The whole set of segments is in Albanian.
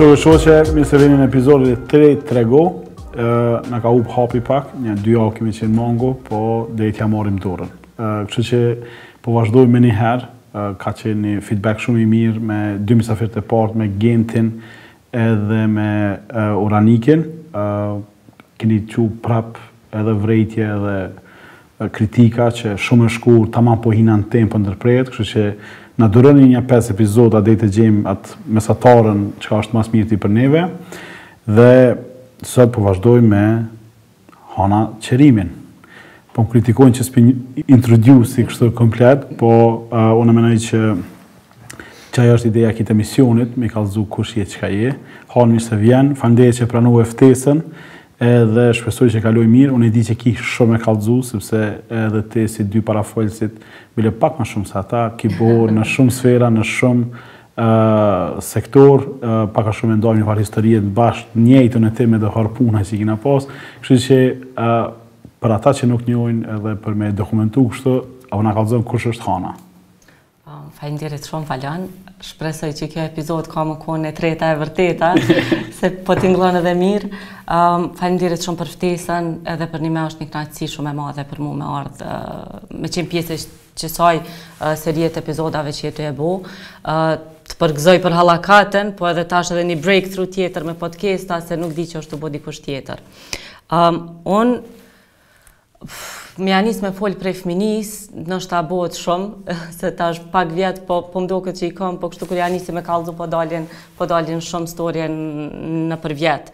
Shokë shoqe, mirë se vini në epizodin e 3 Trego. Ë, na ka hup hapi pak, një dy javë kemi qenë mongu, po deri t'ia marrim dorën. Ë, kështu që po vazhdojmë menjëherë, Ka qenë një feedback shumë i mirë me dy mysafirët e partë, me Gentin edhe me Uranikin. Keni çu prap edhe vrejtje edhe kritika që shumë e shkurt, tamam po hijna në tempo ndërprehet, kështu që na duroni nja pesë epizoda deri të gjejmë atë mesataren çka është ma s'mirti për neve. Dhe sot po vazhdojmë me Hana Qerimin. Po më kritikojnë që s'pi introdu si kështu komplet, po unë menoj që qajo është ideja e këtij emisionit, me kallzu kush je, çka je. Hana, mirë se vjen, faleminderit që pranove ftesën, edhe shpresoj që kalojmë mirë, unë e di që ki shumë me kallzu, sepse edhe ti si dy parafolësit, bile pak ma shumë se ata, ki bo në shumë sfera, në shumë sektorë, pak a shumë e ndajmë një farë historie bashkë, të njëjtën e time edhe për punat që kina pas, kështu që për ata që nuk njohin edhe për me e dokumentu kështu, a po na kallzon kush është Hana. Po, faleminderit shumë, Valon, shpresoj që kjo epizodë ka me kon e treta e vërteta, se po tingëllon edhe mirë. Faleminderit shumë për ftesën, edhe përnime është një knaqësi shumë e madhe për mu me ardh, me qenë pjesë e Qësaj serie të epizodave që je tu e bo, të përgëzoj për Hallakaten, po edhe tash edhe një breakthrough tjetër me podcasta, se nuk di që është tu bo dikush tjetër. Unë, me ia nis me fol prej fminis, ndoshta bohet shumë, se tash pak vjet, po, po m'doket që i kom, po kështu kur ia nisi me kallzu, po dalin, po dalin shumë storie nëpër vjet.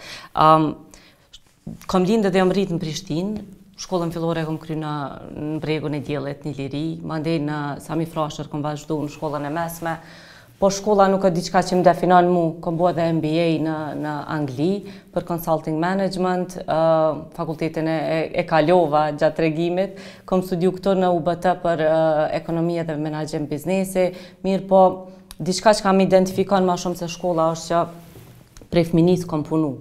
Kom lind edhe jom rrit në Prishtinë. Shkollën fillore e kom kry në, në Bregun e Diellit, në Iliri. Mandej në Sami Frashër kom vazhdu në shkollën e mesme. Po shkolla nuk është diçka që më definon mu. Kom bo edhe MBA në, në Angli për consulting management. Uh, fakultetin e, e, e kalova gjatë tregimit. Kom studiu këtu në UBT për uh, ekonomi edhe menaxhim biznesi. Mirëpo, diçka çka m'identifikon ma shumë se shkolla është që prej fëminisë kom punu.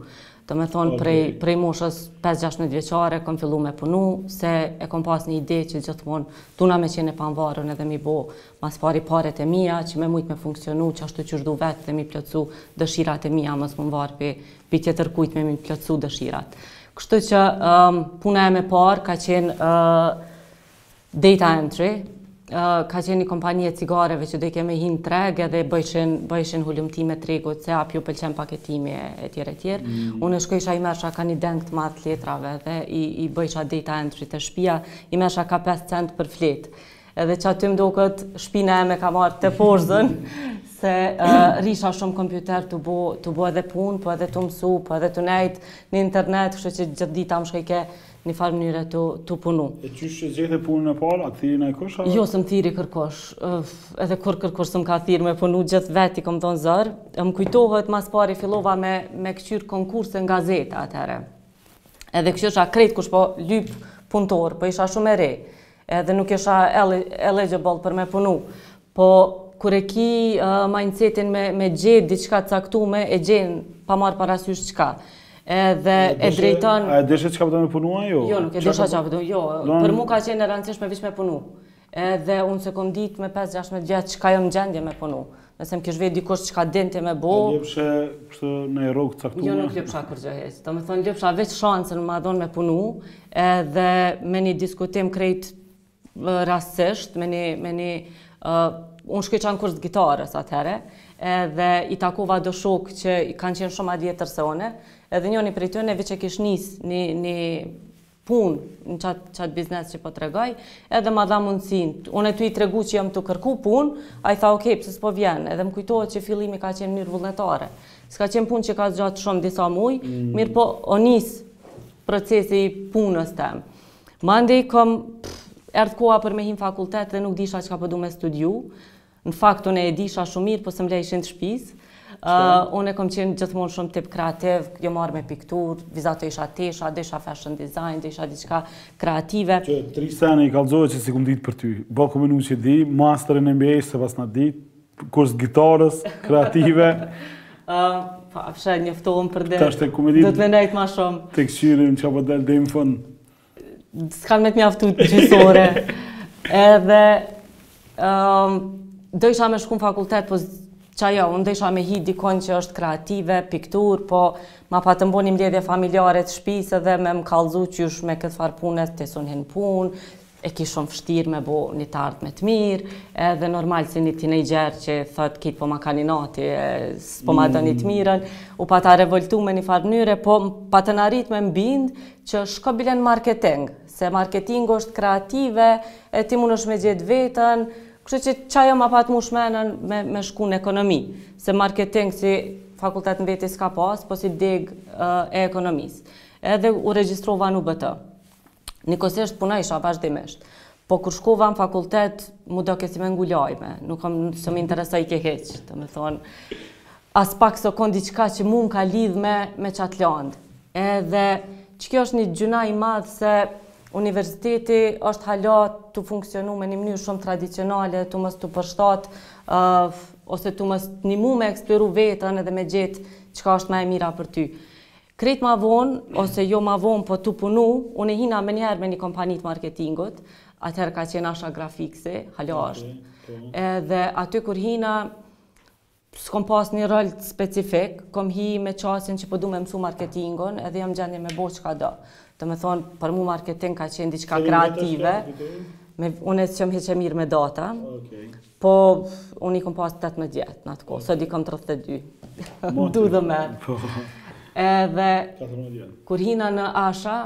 Domethonë prej, prej moshës 5-16 vjeçare, kom fillu me punu, se e kom pas një ide që gjithmonë dojna me qenë e pamvarun edhe mi bo mas pari paret e mija, që me mujt me funksionu, qashtu qysh du vetë dhe mi plotësu dëshirat e mija, mos m'u mvar pi, pi tjetërkujt me mi plotësu dëshirat. Kështu që um, puna jeme e parë ka qenë uh, Data Entry, ka qenë një kompani e cigareve që dojke me hi në treg edhe bëjshin, bëjshin hulumtime tregut se a po ju pëlqen paketimi e tjere tjere. Mm. Unë shkojsha i merrsha ka një deng të madh të letrave dhe i, i bëjsha data entry te shpia, i merrsha ka 5 cent për fletë. Edhe qaty më doket shpina jeme ka marrë teposhtzën, se uh, rrisha shumë në kompjuter tu bo, tu bo edhe punë, po edhe tu mësu, po edhe tu nejtë në internet, kështu që gjithë dita më shkojke një farë mënyre tu, tu punu. E qysh e gjete punën e parë, a të thirri najkush? Jo, s'më thirri kërkush. Edhe kurrë kërkush s'më ka thirrë me punu, gjithë vetë i kom dhonë zor. E më kujtohet, ma s'pari fillova me, me këqyrë konkurse në gazeta atëherë. Edhe këqyrsha krejt kush po lyp punëtorë, po isha shumë e re. Edhe nuk isha eligible për me punu. Po kur e ki mindsetin me me gjetë diçka të caktume, e gjen pa marrë parasysh çka. Edhe e drejton. A e dishe çka po do me punu a jo? Jo, nuk e disha çka po du. Jo, për mu ka qenë e rëndësishme veç me punu. Edhe unë s'e kom ditë me 5-16 vjeç çka jom në gjendje me punu. Nëse më kish vetë dikush çka din ti me bo... A lypshe kështu naj rrogë të caktume? Jo, nuk lypsha kurgjo hiç. Domethonë lypsha veç shansën me ma dhonë me punu edhe me një diskutim krejt rastësisht, me një... Me një uh, unë shkojsha në kurs gitarës atëhere, edhe i takova do shokë që kanë qenë shumë ma të vjetër se unë, edhe njëni prej tyne veç e kish nisë një, një punë në qat, qat biznes që po tregoj, edhe ma dha mundësinë, unë tu i tregu që jam tu kërku punë, ai tha ok, pse s'po vjen, edhe më kujtohet që fillimi ka qenë në mënyrë vullnetare, s'ka qenë punë që ka zgjatë shumë disa muaj, mirëpo o nis procesi i punës teme. Mandej kur m'erdh koha për me hi në fakultet dhe nuk disha çka po du me studiu, Në fakt unë e disha shumë mirë, po s'më lejshin të shpisë. Unë kom qenë gjithmonë shumë tip kreativ, jom marrë me pikturë, vizatojsha tesha, dojsha fashion design, dojsha diçka kreative. Qe tri sene i kallzove që s'i kum ditë për ty. Po kum menu që di, masterin MBA s'e pasna ditë, kurs gitarës, kreative. Po, a pe sheh, njoftohemi përditë, duhet me nejtë ma shumë. Të këqyrim çka po del deri në fund. S'kanë me të mjaftu gjysë ore. Edhe... Ehm, dojsha me shku në fakultet, po qajo, unë dojsha me hi dikun që është kreative, pikturë, po ma patën bo një mbledhje familjare të shpisë dhe me më kallzu qysh me këtë farë pune ti s'un hin në punë, e ki shumë vështirë me bo një të ardhme të mirë, edhe normal si një tinejxher që thotë këta po ma kanë inati, s'po ma dojnë të mm. mirën, u pata revoltu në njëfarë mënyre, po patën arritë me m'bindë Që shko bile në marketing, se marketingu është kreativ edhe ti mundesh me gjetë veten, kështu që qajo ma pat mush menen me me shku në ekonomi, se marketing si fakultet në veti s'ka pas, po si degë e ekonomisë. Edhe u regjistrova në UBT. Njëkohësisht punojsha vazhdimisht. Po kur shkova në fakultet, mu dokesi me ngu lajme, nuk kam s'më interesojke hiç, domethënë, as pak s'u kon diçka që mu më ka lidh me, me qat landë. Edhe që kjo është një gjynah i madh se universiteti është hala tu funksionu me një mënyrë shumë tradicionale, tu mos t'u përshtat, ose tu mos t'nihmu me eksploru veten edhe me gjetë çka është ma e mira për ty. Krejt ma vonë, ose jo ma vonë, po tu punu, unë hina menjëherë me një kompani të marketingut, atëherë ka qenë Asha Graphics-i, hala është. Po. Edhe aty kur hina, s'kom pas një rol specifik, kom hi me qasin që po du me mësu marketingun, edhe jam n'gjendje me bo çkado. Domethënë, për mu marketing ka qenë diçka kreative, me, unë s'jom hiç e mirë me data, Po, unë i kom pas 18 vjet në atë kohë, sot i kom 32. Du dhe me. Po. Edhe, kur hina në Asha,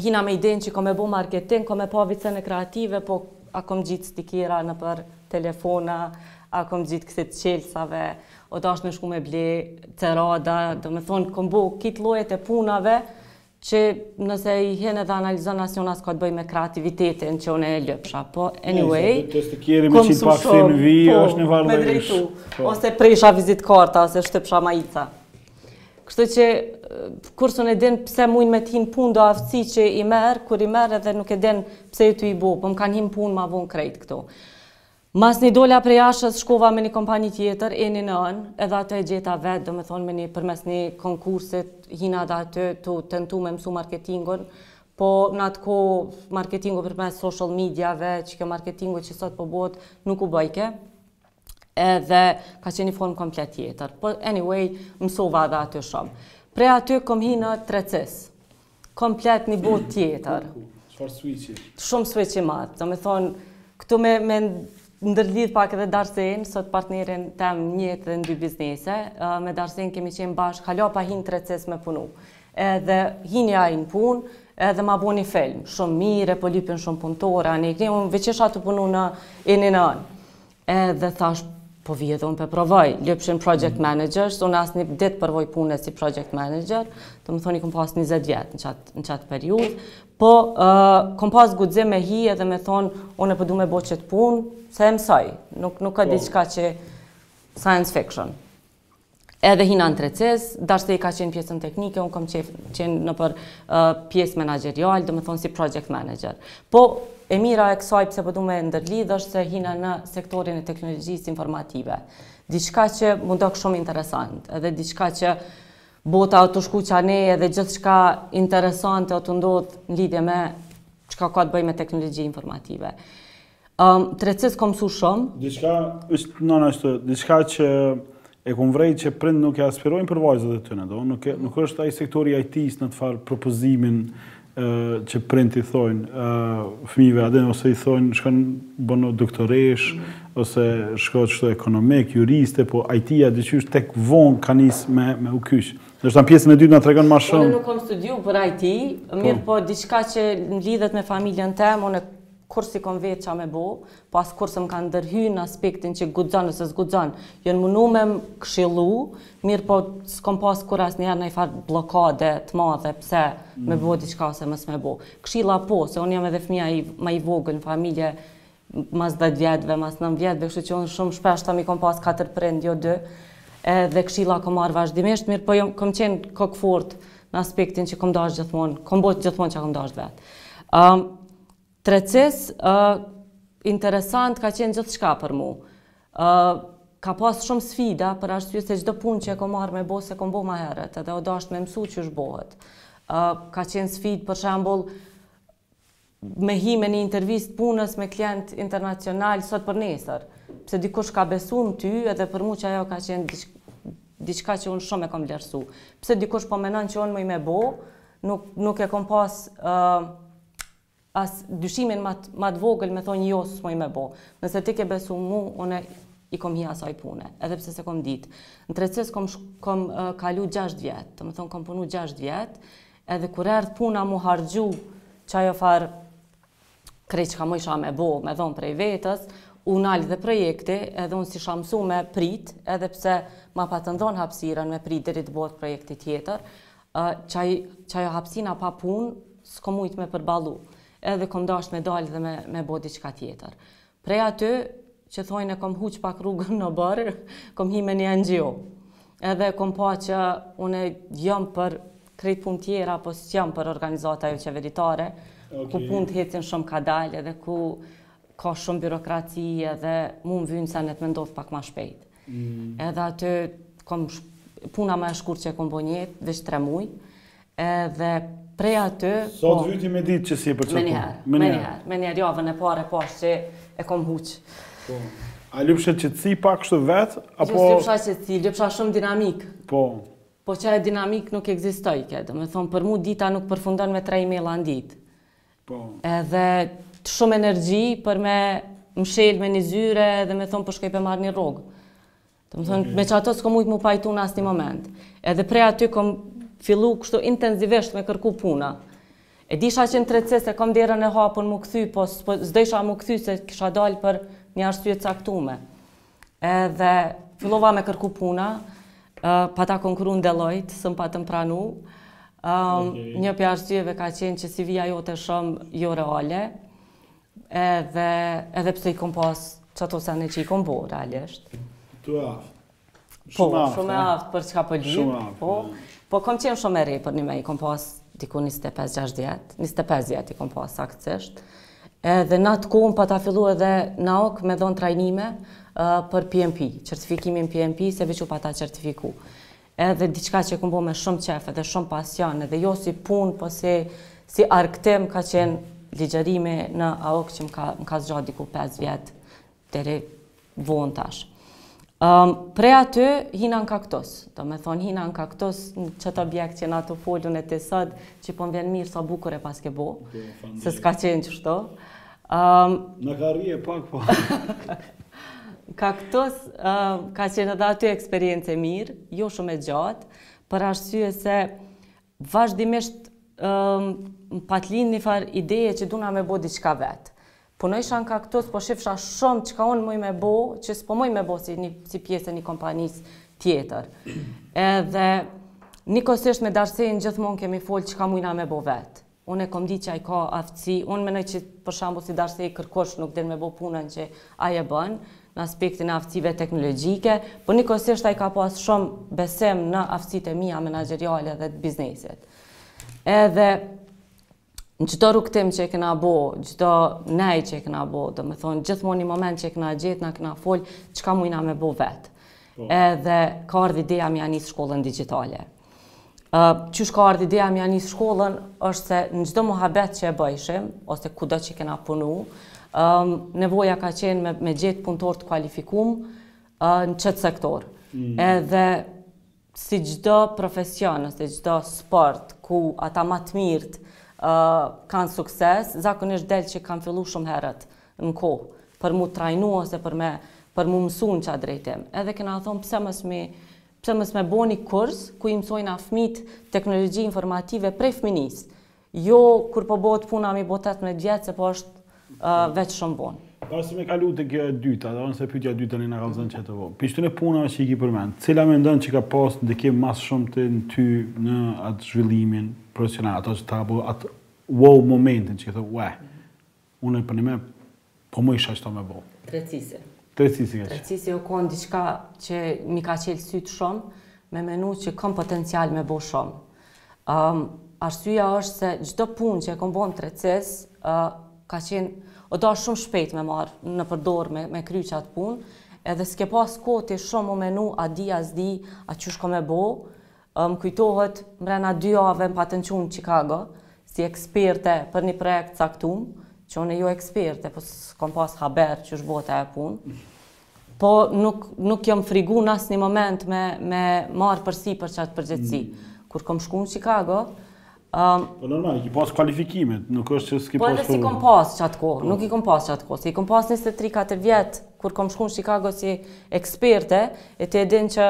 hina me idenë që kom me bo marketing, kom me pa veç anën kreative, po a kom ngjitë stikera nëpër telefona, a kom ngjitë kësi t'çelsave, u dashtë me shku me ble cerada, domethënë, kom bo kit llojet e punave, Që nëse i hin edhe analizon asnjë s'ka të bëjë me kreativitetin që unë e lypsha, po anyway. Nëse të stikjeri me qitë pak si në vijë, po, është një varë me drejtu. Po. Ose presha vizitkarta, ose shtypsha maica. Kështu që, kurrë s'un e din pse mujnë me t'hin pun do aftësi që i merr, kur i merr edhe nuk e din pse je tu i bo, po më kanë hin pun ma vonë krejt këto. Masi dola prej ashës shkova me një kompani tjetër, N&N, edhe ato e gjeta vetë, domethënë me një përmes një konkursit, hina edhe aty tu tentu me mësu marketingun, po në atë kohë marketingu përmes social mediave, qeky marketingu që sot po bohet, nuk u bojke, edhe ka qenë një formë komplet tjetër. Po anyway, mësova edhe aty shumë. Prej aty kom hi në 3CIS, komplet një botë tjetër. Çfarë switchi? Shumë switch i madh. Domethënë këtu me me ndërlidh pak edhe Darsen, sot partnerin tem n'jetë dhe n'dy biznese. Me Darsen kemi qenë bashkë, hala pa hin te 3CIS me punu. Edhe hini ai në punë, edhe ma bon film. Shumë mirë, po lypin shumë punëtorë, anë i këni, unë veç isha tu punu në N&N. Edhe thashë, po vij edhe unë po e provoj, lypshin project mm. manager, se unë asnjë ditë përvojë pune si project manager, domethënë, i kom pas 20 vjet në qatë, në qatë periudhë, po uh, kom pas guxim me hi edhe me thon, unë po du po me bo qët punë, se e mësoj, nuk, nuk ka po. diçka që science fiction. edhe hina në Trecis, darse i ka qenë pjesën teknike, unë kam qenë nëpër pjesë menaxheriale, domethënë si project manager. Po, e mira e kësaj pse po du me e ndërlidhë është se hina në sektorin e teknologjisë informative. Diçka që m'u dok shumë interesant, edhe diçka që bota o tu shku qanej edhe gjithçka interesante o tu ndodhë në lidhje me çka ka të bëjë me teknologji informative. Ëm, Trecis kam mësu shumë. Diçka, është nëna është diçka që e kom vrejt që prindt nuk e aspirojnë për vajzat e tyre, do, nuk nuk është ai sektori i IT-së në atë farë propozimin që prindt i thonë ë fëmijëve a din, ose i thonë shko bonu doktoreshë mm. ose shko çdo ekonomik, juriste, po IT-ja diqysh tek von ka nis me me u kyç. Ndoshta pjesën e dytë na tregon më shumë. Unë nuk kam studiu për IT, po, mirëpo diçka që lidhet me familjen teme, unë kurrë s'i kom vet ça me bo, po as kurrë s'më kanë ndërhy në aspektin që guxon ose s'guxon, jon munu me më këshillu, mirëpo s'kom pas kurrë asnjëherë naj far bllokade të madhe pse me bo diçka ose mos me bo. Këshilla po, se unë jam edhe fëmija i ma i vogël në familje, mas dhjetë vjetëve, mas nëntë vjetëve, kështu që unë shumë shpesh thom i kom pas katër prind, jo dy, edhe këshilla kom marrë vazhdimisht, mirëpo jom kom qenë kokëfortë në aspektin që kom dashtë gjithmonë, kom bo gjithmonë ça kom dashtë vetë. Trecis, Ë, interesant ka qenë gjithçka për mua. Ë, ka pas shumë sfida për arsye se çdo punë që e kom marrë me bo s'e kom bo ma herët edhe o dashtë me mësu qysh bohet. Ë, ka qenë sfidë për shembull me hi me ni intervistë punës me klientë internacional sot për nesër, pse dikush ka besu në ty edhe për mua qajo ka qenë diç, diçka që unë shumë e kom vlerësu. Pse dikush po menon që unë muj me bo, nuk, nuk e kom pas, ë, as dyshimin ma të ma të vogël me thonë jo s'muj me bo. Nëse ti ke besu mu, une i kom hi asaj pune, edhe pse s'e kom ditë. Në Trecis kom kom kalu gjashtë vjet, domethënë kom punu gjashtë vjet, edhe kur erdh puna m'u harxhu qajo farë krejt çka mujsha me bo, me dhon prej vetes, u nal dhe projekti, edhe unë s'isha mësu me prit, edhe pse ma patën dhon hapësirën me prit deri të bohet projekti tjetër, Qajo hapsina pa punë s'kom mujt me përballu edhe kom dashtë me dalë dhe me bo diçka tjetër. Prej aty që thojnë e kom huq pak rrugën n'oborr, kom hi me një NGO. Edhe kom pa që une jom për krejt punë tjera, po s'jom për organizata jo qeveritare, ku punët hecin shumë kadal edhe ku ka shumë birokraci edhe mu m'vynë senet me ndodhë pak ma shpejt. Edhe aty kom puna ma e shkurt që kom bo n'jetë, veç tre muj. Edhe prej aty... Sa t'pat vyjt me ditë që s'je për qat punë? Menjëherë, menjëherë, menjëherë, javën e pare e pashë që e kom huqë. Po. A lypshe qetësi pak kështu vetë? Jo, apo... Unë s'lypsha qetësi, lypsha shumë dinamikë. Po. Po qajo dinamikë nuk ekzistojke, domethonë për mu dita nuk përfundon me tre e-maila në ditë. Edhe shumë energji për me m'mshel në një zyre dhe me thonë për po shkoj pe marr një rrogë. Domethonë, me qato s'kom mujtë m'u pajtu në asnjë moment. Edhe prej aty kom fillu kështu intensivisht me kërku puna. E disha që në 3CIS e kom derën e hapun m'u kthy, po s'dojsha m'u kthy se kisha dalë për një arsye t'caktume. Edhe fillova me kërku puna, pata konkurru në Deloitte, s'më patën pranu. Një prej arsyeve ka qenë që CV-ja jote shumë joreale, edhe, edhe pse i kom pas qato sene që i kom bo, realisht. Shumë e aftë. Po, shumë e eh? aftë për çka po lypim. Shumë aftë. Po, eh. po kom qenë shumë e re për nime i kom pas diku 25-6, 25 vjetë i kom pas saktësisht. Edhe n'atë kohë pata fillu edhe n'AUK me dhon trajnime për PMP, certifikimin PMP se veq u pata certifiku. Edhe diçka që e kom bo me shumë qef edhe shumë pasion edhe jo si punë po si si argëtim ka qenë ligjërimi në AUK që m'ka zgjat diku pesë vjet deri vonë tash. Um, prej aty hina në kaktus, domethonë hina në kaktus në qëtë objekt që jena tu folën me ty sot, që po më vjen mirë sa bukur e paske bo, se s'ka qenë qishtu. Um, e kena rregullu pak po. kaktus um, ka qenë edhe aty eksperiencë e mirë, jo shumë e gjatë, për arsye se Vazhdimisht më pat lindë një farë ideje që du unë me bo diçka vetë. Punojsha në kaktus, po shifsha shumë çka unë muj me bo, që s'po muj me bo si pjesë e kompanisë tjetër. Edhe njëkohësisht me Darsejin gjithmonë kemi folë çka mujna me bo vetë. Unë e kom ditë që ai ka aftësi, unë menoj që për shembull si Darsej kërkush nuk din me bo punën që Ai e bon, në aspektin e aftësive teknologjike, por njëkohësisht ai ka pas shumë besim në aftësitë e mia menaxheriale dhe të biznesit. Edhe në çdo rrugëtim që e kena bo, çdo nej që e kena bo, domethonë, gjithmonë në moment që e kena gjetë, na kena folë, çka mujna me bo vetë. Po. Edhe ka ardhë ideja me ia nisë shkollën digitale. Qysh ka ardhë ideja me ja nisë shkollën, është se në çdo muhabet që e bëjshim, ose kudo që kena punu, nevoja ka qenë me gjetë punëtorë të kualifikum në qëtë sektor. Mm. Edhe si çdo profesion, ose çdo sport, ku ata ma të mirët kanë sukses, zakonisht del që kanë fillu shumë herët në kohë, për m'u trajnu ose për me për m'u mësu në qa drejtim. Edhe kena thonë pse mos me Pse mos me bo ni kurs ku i msojna fmijt teknologji informative prej fminisë jo kur po bohet puna m'i bo tetëmbëdhjetë vjet se po është veç shumë vonë. Para se me kalu te kjo e dyta, do të thonë se pyetja e dytë tani na kallzon qet vogël. Prej këtyne punave që i ke përmend, cila mendon që ka pas ndikim ma s'shumti në ty në atë zhvillimin profesional, ato që të ka bo atë wow momentin që ke thonë ueh, Unë përnime po mujsha qëto me bo. Trecisi. Trecisi e që. Trecisi u konë diçka që m'i ka çelë sytë shumë, me menu që kom potencial me bo shumë. Um, Arsyja është se çdo punë që e kom bo në trecis, uh, ka qenë, u dasht shumë shpejt me marrë nëpër dorë me, me kry qatë punë, edhe s'ke pas kohë ti shumë me menu a di, a s'di, a qysh kom me bo, Më kujtohet, mrena dy javëve më patën çu në Çikago, si eksperte për një projekt të caktum, që unë jo eksperte, po s'kom pas haber qysh bëhet ajo punë. Po nuk nuk jam frigu në asnjë moment me me marr përsipër qat përgjegjësi. Kur kom shku në Çikago, Um, po normal, i ke pas kualifikimet, nuk është që s'i ke pas... Po edhe s'i kom pas qatë kohë, po. nuk i kom pas qatë kohë, se i kom pas 23-4 vjetë, kur kom shku në Chicago si eksperte, e ti e din që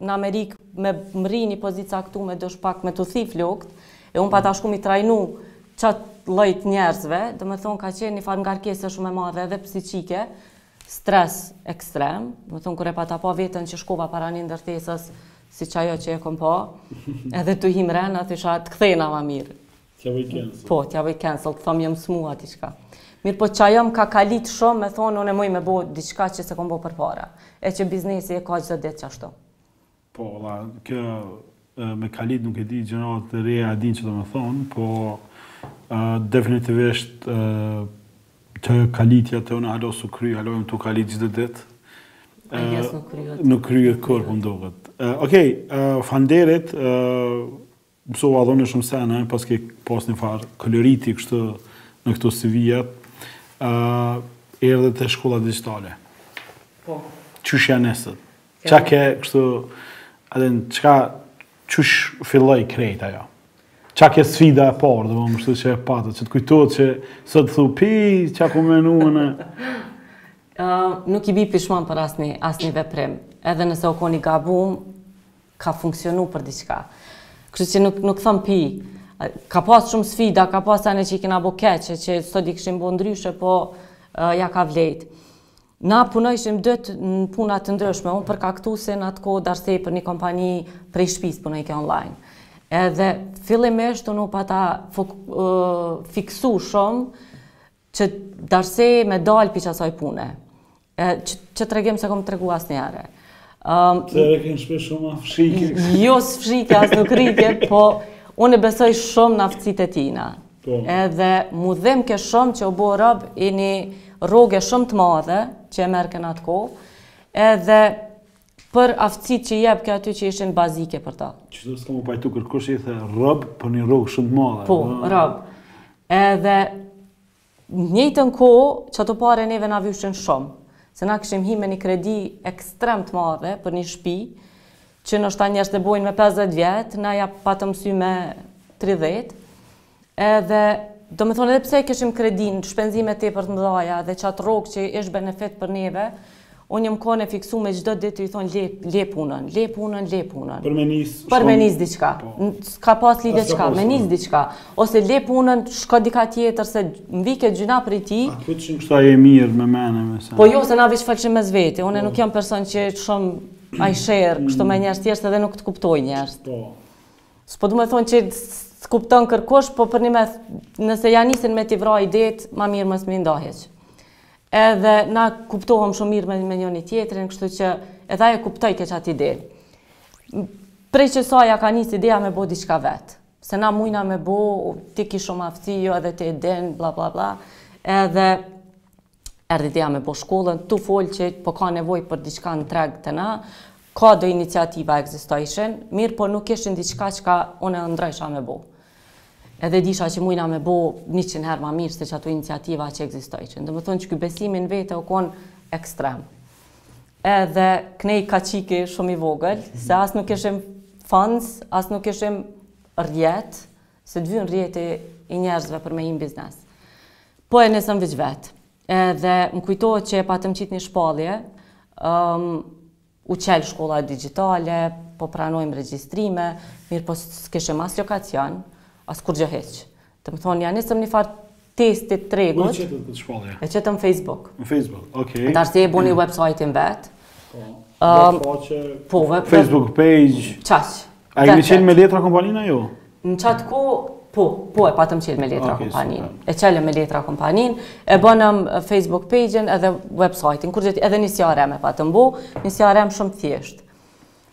në Amerikë me mrri një pozitë caktu me dasht pak me t'u thi flokt, e unë pata shku m'i trajnu qatë llojt njerëzve, domethonë ka qenë një farë ngarkese shumë e madhe edhe psikike, Stres ekstrem, domethonë kur e pata pa veten që shkova para një ndërtese si qajo që s'e kom pa, edhe tu hi mrena thojsha të kthehna ma mirë. T'ja bëj cancel. Po, t'ja bëj cancel, të thom jom smu a diçka. Mirëpo qajo më ka kalit shumë, me thonë, unë e moj me bo diçka që s'e kom bo përpara. E që biznesi e ka çdo ditë qashtu. Po valla, kjo me kalit nuk e di, gjeneratat e reja e din çka domethonë, po definitivisht të kalitja te unë hala s'u kry, hala jom tu kalit çdo ditë. Nuk kryhet kurrë, po kuptohet. Okej, faleminderit, Mësova dhe unë shumë sene, paske pas një farë koloriti kështu në këto CV-at, uh, erdhe te shkolla digitale. Po. Qysh ja nisët? Ça ke kështu, a din, çka, qysh filloi krejt ajo? Ça ke sfida e parë, dhe ma e vështira që e patë, që të kujtohet që sot thu, pi, çka kom menu? uh, nuk i bi pishman për asni, asni veprim. Edhe nëse u konë gabim, ka funksionu për diçka. Kështu që nuk, nuk thom pi. Ka pas shumë sfida, ka pas anë që i kena bo keq, që sot i kishim bo ndryshe, po uh, ja ka vlejt. Na punojshim dytë në puna të ndryshme, unë për Cactus në atë kohë Darsej për një kompani prej shpisë punojke online. Edhe fillimisht unë u pata fok, uh, fiksu shumë, Që Darsej me dal pi qasaj pune. E, që, qët tregim s'e kom tregu asnjëherë. Um, tregim shpe shumë a fshike. Jo s'e fshike, as nuk rrike, po unë besoj shumë në aftësitë e tina. Po. Edhe m'u dhimke shumë që u bo rob i një rroge shumë të madhe, që e merrke n'atë kohë, edhe Për aftësitë që jepke aty që ishin bazike për ta. Qysh s'ka m'u pajtu kërkush i the rob për një rrogë shumë të madhe. Po, rob. Edhe njëjtën kohë qato pare neve na vyshin shumë, se na kishim hi me një kredi ekstrem të madhe për një shpi, që noshta njerëzt e bojnë me 50 vjet, na ja patëm msy me 30, Edhe, domethënë edhe pse e kishim kredinë, shpenzime tepër të mëdha dhe qat rrogë që ish benefit për neve, unë jam kon e fiksume çdo ditë tu i thonë le, le punën, le punën, le punën. Për me nis, për me nis diçka. Po. S'ka pas lidhje çka, me nis diçka. Ose le punën, shko dikah tjetër se m'vike gjynah prej tij. A të fëtëshin kështu e mirë me mene me sa. Po jo, se na veç folshim mes veti, unë po. nuk jam person që shumë I share, kështu me njerëz tjerë se dhe nuk të kuptojnë njerëzt. Po. S'po du me thonë që s'kupton kërkush, po përnime, nëse ja nisin me t'i vra idetë, ma mirë mos m'i nda hiç. Edhe na kuptohem shumë mirë me, me njoni-tjetrin, kështu që edhe ai e kuptojke qat ide. Prej qasaj ka nis ideja me bo diçka vetë. Se na mujna me bo, ti ki shumë aftësi, jo edhe ti e din, bla bla bla. Edhe Erdhi ideja me bo shkollën, tu fol që po ka nevojë për diçka në treg te na, ka do iniciativa ekzistojshin, mirëpo nuk ishin diçka çka unë e ëndrrojsha me bo. Edhe disha që mujna me bo njëqind herë ma mirë se qato iniciativa që ekzistojshin. Domethonë qiky besimi në vete u kon ekstrem. Edhe knej ka qiki shumë i vogël, se as nuk kishim funds, as nuk kishim rrjet, Se të vyn rrjeti i njerëzve për me hi në biznes. Po e nisëm veç vetë. Edhe më kujtohet që e patëm qitë një shpallje, u çel Shkolla Digjitale, po pranojmë regjistrime, mirëpo s'kishim as lokacion, as kurgjo hiç. Domethonë, ja nisëm njëfarë testit të tregut. Ku e qitët këtë shpallje? E qitëm në Facebook. Në Facebook, okay. Darsej e boni mm. website-in vet. Po. Um, po, web, Facebook page. Qaq. A e çelët me letra kompaninë a jo? Në qat kohë Po, po e patëm çel me letra okay, kompaninë. E çelëm me letra kompaninë, e bonëm uh, Facebook page-in edhe website-in, kur gjithë edhe një CRM e patëm bo, një CRM shumë të thjeshtë.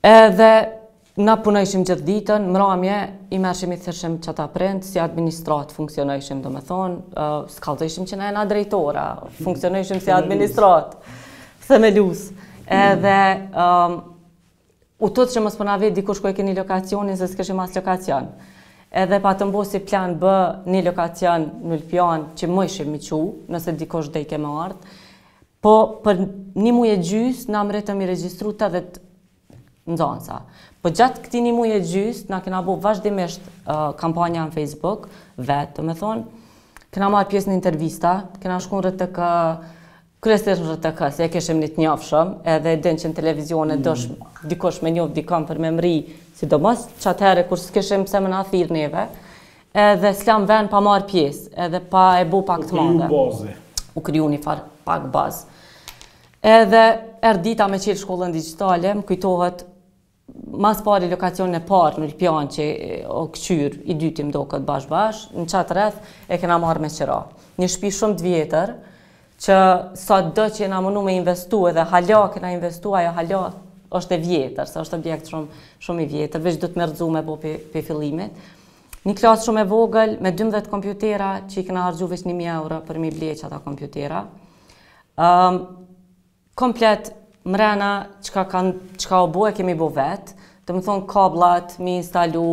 Edhe na punojshim gjithë ditën, mramje i merrshim i thirrshim qata prind, si administrat funksionojshim domethonë, s'kallxojshim që na jena drejtora, funksionojshim si administrat, themelus. Edhe u tutshim mos po na vet dikush ku e keni lokacionin, se s'kishim as lokacion. Edhe patëm bo si plan B një lokacion në Ulpianë që mujshim m'i çu, nëse dikush dojke me ardhë, Po për një muaj e gjysë na mrritëm i regjistru 80 nxansa. Po gjatë këtij një muaj e gjysë na kena bo vazhdimisht uh, kampanja në Facebook, vetë, domethonë, kena marrë pjesë në intervista, kena shku në RTK, kryesisht në RTK, se e kishim një të njoftshëm, edhe e din që në televizion e mm. duhesh dikush me njoft dikon për me mrri, sidomos qatëherë kur s'kishim se me na thirrë neve, Edhe s'lam ven pa marrë pjesë, edhe pa e bo pak të madhe. U kriju baze. U kriju një farë pak bazë. Edhe erdh dita me çelë shkollën digitale, më kujtohet ma s'pari lokacionin e parë në Ulpianë që e kqyr i dytim doket bash bash, në qatë rreth e kena marrë me qira. Një shpi shumë të vjetër, që sado që jena munu me investu edhe hala kena investu, ajo hala është e vjetër, se është objekt shumë, shumë i vjetër, veç duhet me rrëzu me bo prej fillimit. Ni klasë shumë e vogël me dymbëdhjetë kompjutera që i kena harxhu veç një mijë euro për mi ble që ata kompjutera. Um, komplet mrena çka, kan, çka o bo e kemi bo vetë, domethonë kablat, mi instalu,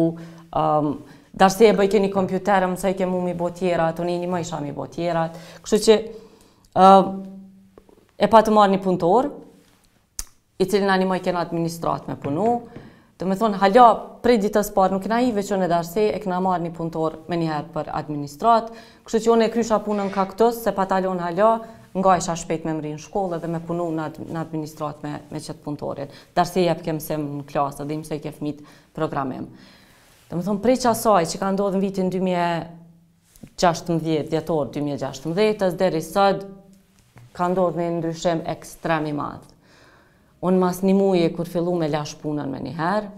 um, Darsej bojke ni kompjuter, m'msojke mu m'i bo tjerat, unë mujsha m'i bo tjerat, kështu që um, e patëm marrë një punëtor, i cili na nimojke n'administrat me punu, domethonë hala prej ditës parë nuk kena veç unë edhe Darsej, e kena marrë një punëtor menjëherë për administrat, kështu që unë e kryjsha punën ka katër se e pata lon hala, ngajsha shpejt me mrri n'shkollë dhe me punu në administrat me, me qet punëtorin. Darsej jepke mësim në klasë dhe i msojke fmit programim. Domethonë prej qasaj që ka ndodhë në vitin gjashtëmbëdhjetë dhjetor dy mijë e gjashtëmbëdhjetë-s deri sot ka ndodhë ni ndryshim ekstrem i madh. Unë mas ni muji kur fillumë e lashë punën menjëherë,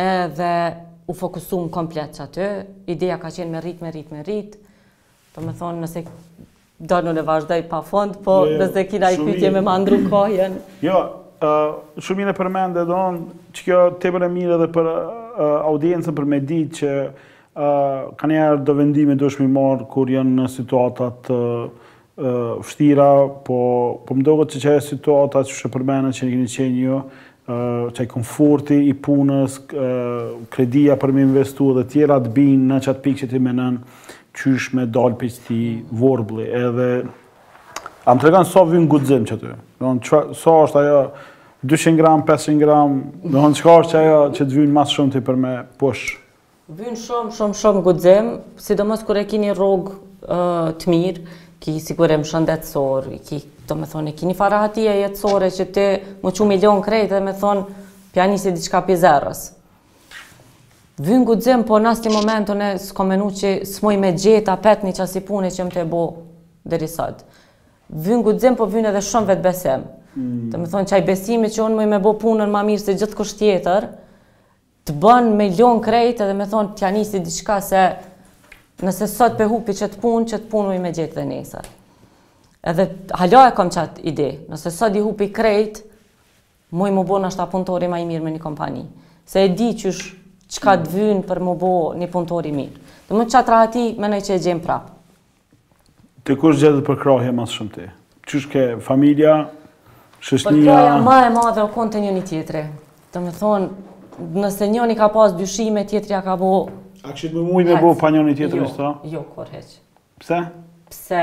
edhe u fokusumë komplet aty, ideja ka qenë me rritë, me rritë, me rritë, domethënë nëse Do unë vazhdoj pa fund, po nëse ki naj pyetje me ma ndrru kahjen. Jo, shumë mirë e përmende, Don, kjo tepër e mirë edhe për audiencën për me ditë që kaniherë do vendime duhesh m'i marrë kur janë në situata t'vështira, po, po më doket që qajo situata që e përmende që ni keni qenë ju, qaj komforti i punës, kredia për me investu dhe tjera të bijnë në qatë pikë që ti menon qysh me dalë prej këtij vorbli. Edhe a më tregon sa vyn guxim që aty? Domthon sa është ajo 200 gram, 500 gram, domthon çka është që ajo që të vyn më shumë ti për me push Vyn shum shum shum guxim, sidomos kur e ki një rrugë të mirë, ki sigurim shëndetësor, ki, do me thonë, ki një farë rahatie jetësore që ti me qe me lonë krejt edhe me thonë, po ja nisi diçka pi zeros. Vyn guxim, po në asnjë moment unë s'kom menu që s'muj me gjet apet një qasi pune që jom tu e bo deri sot. Vyn guxim, po vyn edhe shumë vetëbesim. Mm. Do me thonë, qaj besimi që unë muj me bo punën ma mirë se gjithkush tjetër, Të bon me lon krejt edhe me thonë t'ja nisi diçka se nëse sot pe hupi qët punë, qët punë muj me gjetë dhe nesër. Edhe hala e kom qatë ide, nëse sot i hupi krejt, muj m'u bo nashta punëtori ma i mirë me një kompani. Se e di qysh çka të vyn për mu bo një punëtor i mirë. Edhe mu qatë rahati, menoj që e gjejmë prapë. Te kush gjete përkrahje ma së shumti ti? Qysh ke familja, shoqnia... Përkrahja ma e madhe u konë te njoni-tjetri. Domethonë, nëse njoni ka pas dyshime, tjetri e ka bo... A kishit mujt me bo pa njoni-tjetrin, jo, jo, kurrë hiç. Pse? Pse...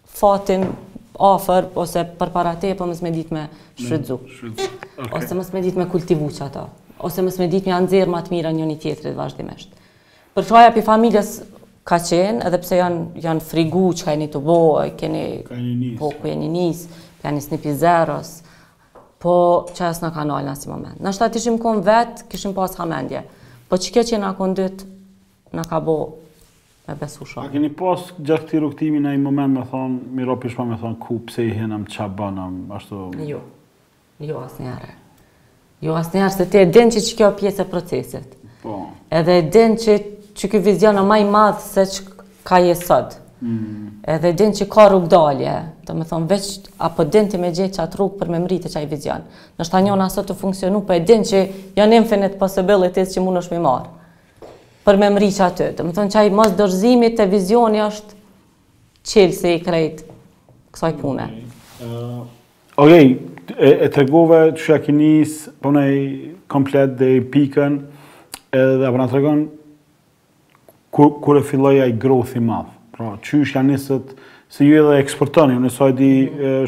fatin afër ose përpara teje po mos me ditë me shfrytëzu. Ose mos me ditë me kultivu qato. Ose mos me ditë me ia nxjerrë ma të mirat njoni-tjetrit vazhdimisht. Përkrahja prej familjes ka qenë, edhe pse janë jan frigu çka jeni tu bo, e keni... Keni nis. Po, ku jeni nis, po ja nisni pi zeros. Po, qajo s'na ka nalë në asni moment. Nashta të ishim konë vetë, kishim pasë hamendje. Po, qikjo që jena kon dytë, Na ka bo me besu shumë. A keni pas gjatë këtij rrugëtimi naj moment me thonë, me u bo pishman me thonë, ku, pse i hinëm, ça bonëm, ashtu... Jo, jo asnjëherë. Jo asnjëherë, se ti e din që qikjo osht pjesë e procesit. Po. Edhe e din që e ki një vizion ma i madh se çka je sot. Mm. Edhe din që ka rrugëdalje, domethonë, veç a po din ti me gjetë qat rrugë për me mritë te qaj vizion. Nashta njona s'osht tu funksionu, por po e din që janë infinite possibilities që munësh ti me marrë. për me mri qaty. Domethonë qaj mosdorëzimi te vizioni është çelësi i krejt kësaj pune. Okej, e tregove qysh ja ki nis prej ni komplet dhe ni pikën edhe a po na tregon kur e filloi ai growth i madh. Pra, qysh ja nisët se ju edhe eksportoni, unë sa e di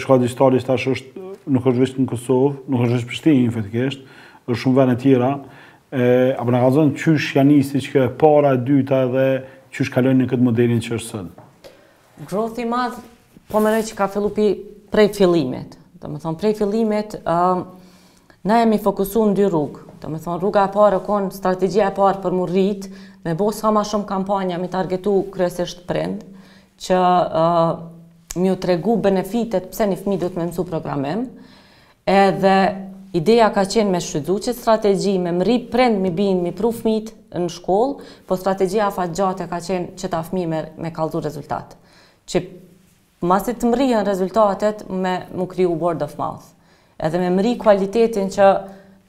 shkolla digjitale tash është nuk është veç në Kosovë, nuk është veç Prishtinë, faktikisht, është shumë vene tjera, E, a po na kallëzon qysh ja nisi që kjo e para, e dyta dhe qysh kalojnë në këtë modelin që është sot. Growth i madh, po mendoj që ka fillu pi prej fillimit. Domethonë, prej fillimit, uh, na jemi fokusu në dy rrugë. Domethonë, rruga e parë o konë, strategia e parë për mu rritë, me bo sa ma shumë kampanja, mi targetu kryesisht prind, që uh, mi u tregu benefitet pse një fmi duhet me mësu programim, Edhe ideja ka qenë me shfrytëzu qëtë strategji, me mrri prind mi bind, mi pru fmit në shkollë, po strategjia afatgjate ka qenë qëta fmi me, me kallzu rezultat. Që masi të mrrihen rezultatet, me mu kriju word of mouth. Edhe me mrri kualitetin që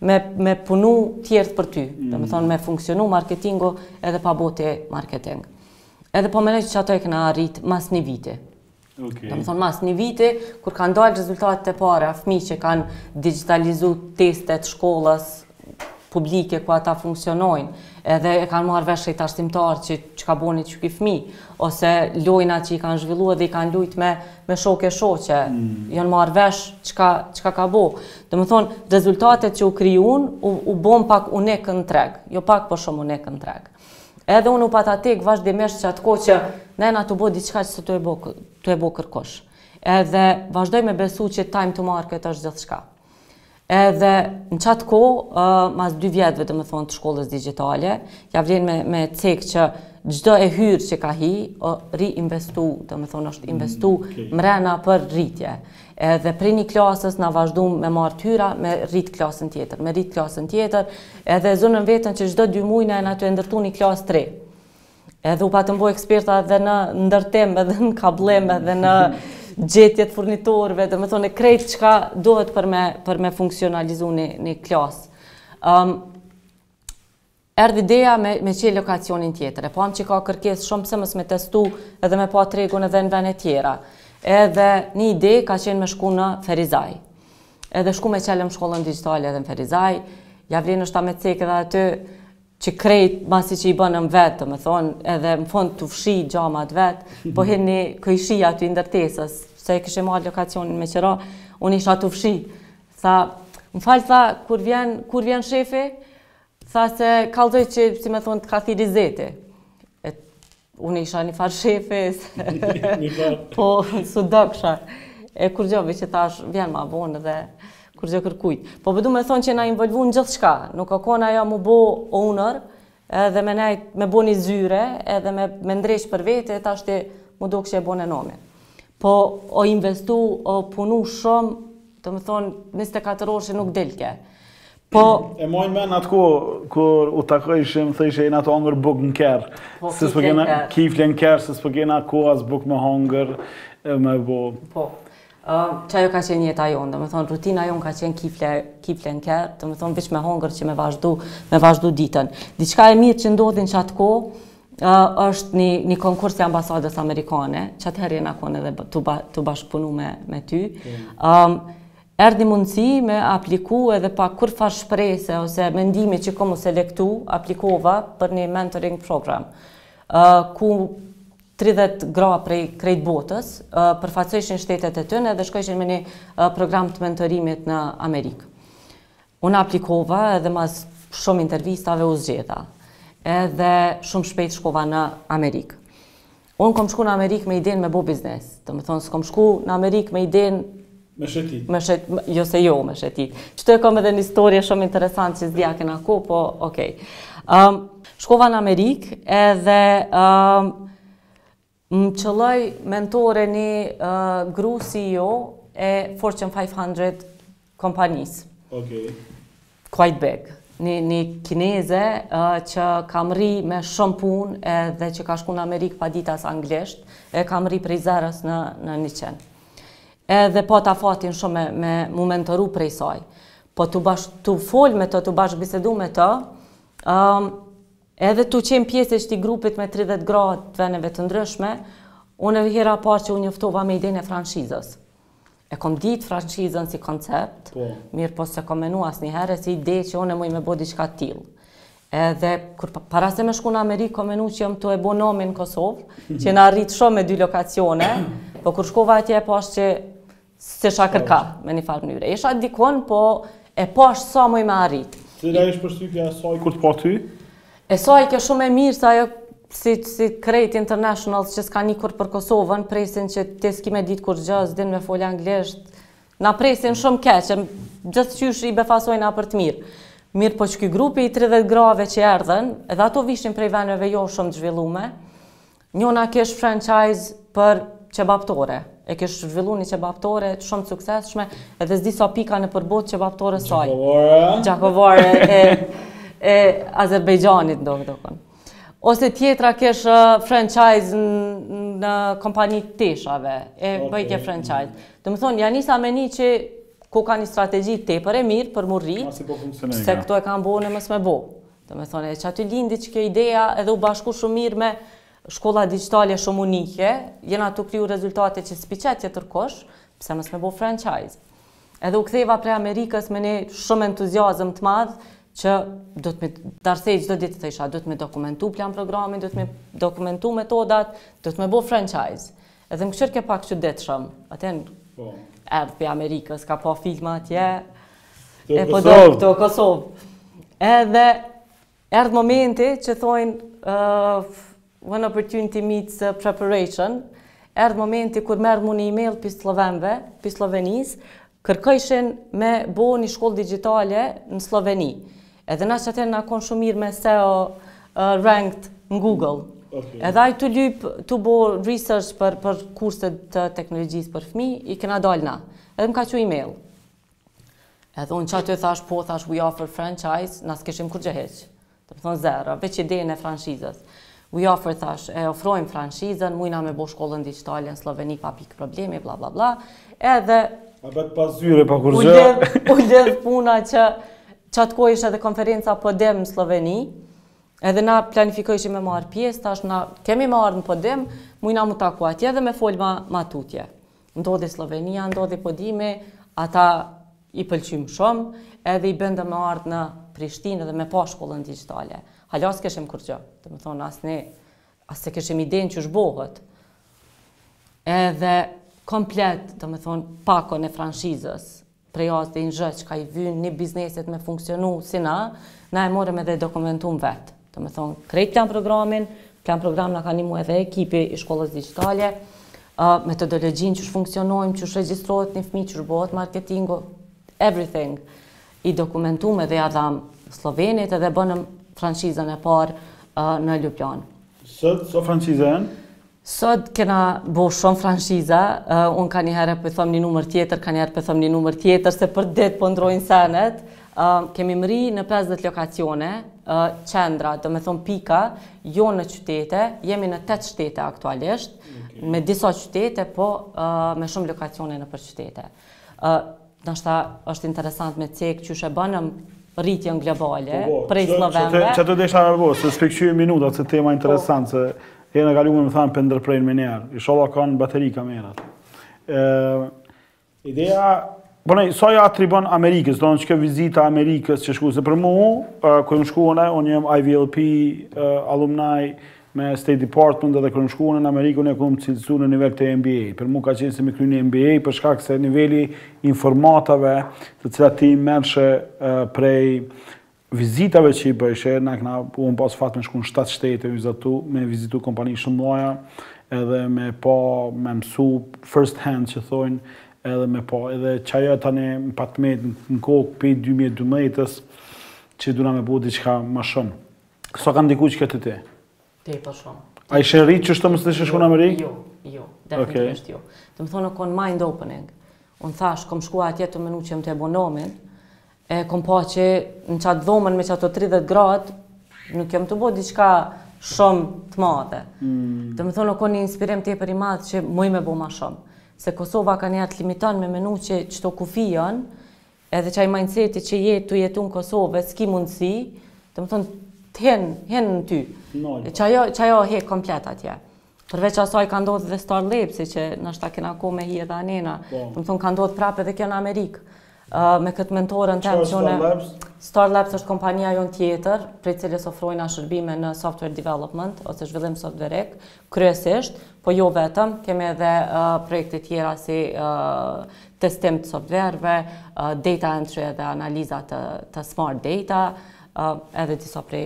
me, me punu tjertë për ty. Mm. Domethonë me funksionu marketingu edhe pa bo ti marketing. Edhe po menoj që ato e kena arrit mas një viti. Okay. Domethonë mas një viti, kur kanë dalë rezultatet e para, fmi që kanë digjitalizu testet e shkollës publike ku ata funksionojnë, edhe e kanë marrë vesh krejt arsimtarët që çka boni qiky fmi, ose lojna që i kanë zhvillu edhe i kanë lujt me, me shok e shoqe, mm. janë marrë vesh çka, çka ka bo. Domethonë, rezultatet që u krijun, u, u bon pak unikë në treg, jo pak po shumë unikë në treg. Edhe unë u pata tek vazhdimisht qatë kohë që jena tu bo diçka që s'o tu e bo, tu e bo kërkush. Edhe vazhdoj me besu që time to market është gjithçka. Edhe në qatë kohë, uh, mas dy vjetëve domethonë të shkollës digjitale, ja vlen me, me cek që çdo e hyrë që ka hi, o riinvestu, domethonë është investu mm, okay. mrena për rritje. Edhe prej një klasës na vazhdum me marrë t'hyra, me rritë klasën tjetër, me rritë klasën tjetër, edhe zonëm veten që çdo dy muaj na jena tu ndërtu një klasë të re. Edhe u patëm bo eksperta edhe në ndërtim, edhe në kablim, edhe në gjetje të furnitorëve, domethonë, krejt çka duhet për me, për me funksionalizu një, një klasë. Um, Erdhi ideja me me çel lokacionin tjetër, e pamë që ka kërkesë shumë pse mos me testu edhe me pa tregun edhe në vene tjera. Edhe një ide ka qenë me shku në Ferizaj. Edhe shkum e çelëm shkollën digjitale edhe në Ferizaj, ja vlen ashtu me cekë edhe aty që krejt masi që i bënëm vetë, domethonë, edhe në fund tu fshi xhamat vetë, po hini kojshi aty ndërtesës, se e kisha marrë lokacionin me qera, unë isha tu fshi. Tha, më falë, tha, kur vjen, kur vjen shefi, Tha se kallzoi që, si me thonë, të ka thirr i zoti. E, unë isha një farë shefi, po, s'u doksha. E kurgjo, veç thash, vjen ma vonë dhe kurgjo kërkujt. Po po du me thonë që jena involvu në gjithçka, nuk o konë ajo mu bo owner, edhe me nejt me bo një zyre, edhe me, me ndreq për vete, tashti mu dok kështu e bo në nome. Po o investu, o punu shumë, domethonë, 24 orë që nuk delke. Po, e maj n'men atë kohë, kur u takojshim, thojshe jena tu hongër bukë n'kerr. Po, se s'po kena, kifle n'kerr, se s'po kena kohë as buk me hongër, e me bo. Po, që ajo ka qenë jeta jonë, domethonë, rutina ajo ka qenë kifle, kifle n'kerr, domethonë, veç me hongër që me vazhdu, me vazhdu ditën. Diçka e mirë që ndodhi n'qat kohë, është një, një konkurs i ambasadës amerikane, që atëherë jena kone edhe tu, ba, tu bashkëpunu me, me ty. Mm. Um, Erdhi mundësi me apliku edhe pa kurrfarë shprese ose mendimi që kom m'u selektu, aplikova për një mentoring program, ku tridhjetë gra prej krejt botës përfaqësojshin shtetet e tyne edhe shkojshin me ni program të mentorimit në Amerikë. Unë aplikova edhe mas shumë intervistave u zgjedha. Edhe shumë shpejt shkova në Amerikë. Unë kom shku në Amerikë me idenë me bo biznes. Domethonë, s'kom shku në Amerikë me idenë... Me shetit. Me shet, jo se jo me shetit. Qëtë e kom edhe një storie shumë interesant që s'di a kena kohë, po okej. Okay. Um, shkova në Amerikë edhe um, më qëlloi mentore një uh, gru CEO e Fortune 500 kompanisë. Okej. Okay. Quite big. Një, një kineze uh, që ka mrri me shumë punë edhe që ka shku në Amerikë pa ditë as anglisht, e ka mrri prej zeros në, në një qenë. Edhe pata fatin shumë me, me m'u mentoru prej saj. Po tu bashkë, tu folë me to, tu bashkëbisedu me to, um, edhe tu qenë pjesë e qëtij grupit me 30 gra të veneve të ndryshme, u kon hera e parë që u njoftova me idenë e franshizës. E kom ditë franshizën si koncept, mirëpo s'e kom menu asnjëherë si ide që unë muj me bo diçka të tillë. Edhe kur para se me shku në Amerikë kom menu që jam tu e bo nomin në Kosovë, që kena arrit shumë me dy lokacione, po kur shkova atje e pash që s'isha kërkah me një farë mënyre. Isha dikun, po e pash sa muj me arrit. Cila ishte përshtypja e saj kur të pa ty? E saj ke shumë e mirë se ajo si si krejt internationals që s'kanë ni kurrë për Kosovën, presin që ti s'ki me ditë kurrgjë, s'din me fol anglisht. Na presin shumë keq, e gjithqysh i befasojnë na për të mirë. Mirëpo që ky grupi i tridhjetë grave që erdhën, edhe ato vijshin prej veneve jo shumë të zhvillume, Njona kish franchise për qebaptore, e kish zhvillu një qebaptore shumë të suksesshme, edhe s'di sa pika nëpër botë qebaptorja e saj. Gjakovare. Gjakovare e, e Azerbajxhanit, do t'ketë konë. Ose tjetra kish franchise ni kompani të teshave, e okay. bojke franchise. Domethonë, ja nisa me ni që ka, ka një strategji tepër e mirë, për m'u rritë, pse këto e kanë bo na mos me bo. Domethënë, e qaty lindi që kjo ideja edhe u bashku shumë mirë me shkolla digitale shumë unike, jena tu kriju rezultate që s'pi qet tjetërkush, pse mos me bo franchise. Edhe u ktheva prej Amerikës me ni shumë entuziazëm të madh, që do të me darsej çdo ditë thojsha, duhet me dokumentu plan programin, duhet me dokumentu metodat, duhet me bo franchise. Edhe m'kqyrke pak çuditshëm, aten po. erdh pi Amerikës, ka pa filma atje, e po do n'Kosovë. Edhe erdh momenti që thojnë, uh, when opportunity meets uh, preparation, erdh momenti kur m'erdh mu një e-mail pi sllovenve, pi Sllovenisë, Kërkojshin me bo një shkollë digjitale në Slloveni. Edhe na qatëherë kena konë shumë mirë me SEO ranked në Google. Edhe ai tu lyp, tu bo research për për kurset të teknologjisë për fëmijë, i kena dalë na. Edhe më ka çu email. Edhe unë qaty thash po, thash we offer franchise, na s'kishim kurgjo hiç. Domethonë zero, veç idenë e franshizës. We offer thash, e ofrojmë franshizën, mujna me bo shkollën digjitale në Slloveni pa pikë problemi, bla bla bla. Edhe A bëtë pa zyre, pa kurgjo? U lidh puna që qat kohë ish edhe konferenca Podim në Slloveni, edhe na planifikojshim me marrë pjesë, thash na kemi me ardh në Podim, mujna mu taku atje edhe me folë ma, ma tutje. Ndodhi Sllovenia, ndodhi Podimi, ata i pëlqymë shumë, edhe i bindëm me ardhë në Prishtinë edhe me pa shkollën digjitale. Hala s'kishim kurgjo, domethonë as ne, as s'e kishim idenë qysh bohet. Edhe komplet, domethonë, pakon e franshizës, Prej A-s deri n'Zh çka i vyn ni biznesit me funksionu si na, na e morëm edhe e dokumentum vetë. Domethonë, krejt plan programin, plan program na ka nimu edhe ekipi i shkollës digjitale, metodologjinë qysh funksionojmë, qysh regjistrohet ni fmi, qysh bohet marketingu, everything, i dokumentum edhe ja dhamë Sllovenit edhe bënëm franshizën e parë në Ljubljanë. Sot, sa franshizë janë? Sot kena bo shumë franshiza, unë kanjëherë po thom një numër tjetër, kanjëherë po thom një numër tjetër, se për ditë po ndrojnë senet. Kemi mrri në 50 lokacione, qendra, domethonë pika, jon në qytete, jemi në 8 shtete aktualisht, me disa qytete, po me shumë lokacione nëpër qytete. Ndoshta është interesant me cek qysh e bënëm rritjen globale po, po, prej sllovenëve. Çfarë do të desha arvo, se s'pi kqyri minutat se tema po. interesant se edhe n'kalu, me thanë, po ndërprejmë menjëherë, ishalla kanë bateri kamerat. Ideja, po nej, sa ja atribuon Amerikës, domethonë qe ke vizita Amerikës që shkove, se për mu, kur jam shku unë, unë jem IVLP, alumni, Me State Department edhe kur kem shku në Amerikë e kom cilësu në nivel të MBA. Për mu ka qenë si me kry një MBA për shkak se niveli i informatave të cilat ti i merrshe prej vizitave që i bëjshe, na kena pas fat me shku në 7 shtete e me vizitu kompani shumë mdhaja, edhe me pa, me mësu first hand që thojnë, edhe me pa, edhe qajo tani më pat met në kokë prej 2012-ës, që duna me bo diqka ma shumë. Sa ka ndiku qekjo te ti? Tepër shumë. A ishe rritë qeshtu mos të ishe shku në Amerikë? Jo, jo, definitivisht jo. Domethonë, u konë mind opening. Unë thashë, kom shku atje tu menu që jom tu e bo nomin, e kom pa që në qatë dhomën me qato 30 gra, nuk jam tu bo diqka shumë të madhe. Mm. Domethonë, u konë një inspirim tepër i madh që muj me bo ma shumë. Se Kosova ka njëfarë limiti me menu që qeto kufi janë, Edhe qaj mindseti që je tu jetu në Kosovë e s'ki mundësi, domethonë, të hin, hin në ty. Qajo, qajo hek komplet atje. Përveç asaj ka ndodhë dhe Star Labsi, që nashta kena kohë me hi edhe anena. Po. Domethonë, ka ndodhë prapë edhe kjo në Amerikë. me këtë mentoren teme qaty... Star Labs? Star Labs është kompania jonë tjetër, prej cilës ofrojna shërbime në software development, ose zhvillim softverik Kryesisht, po jo vetëm, kemi edhe projekte tjera si testim të softverëve, data entry edhe analiza të smart data, edhe disa prej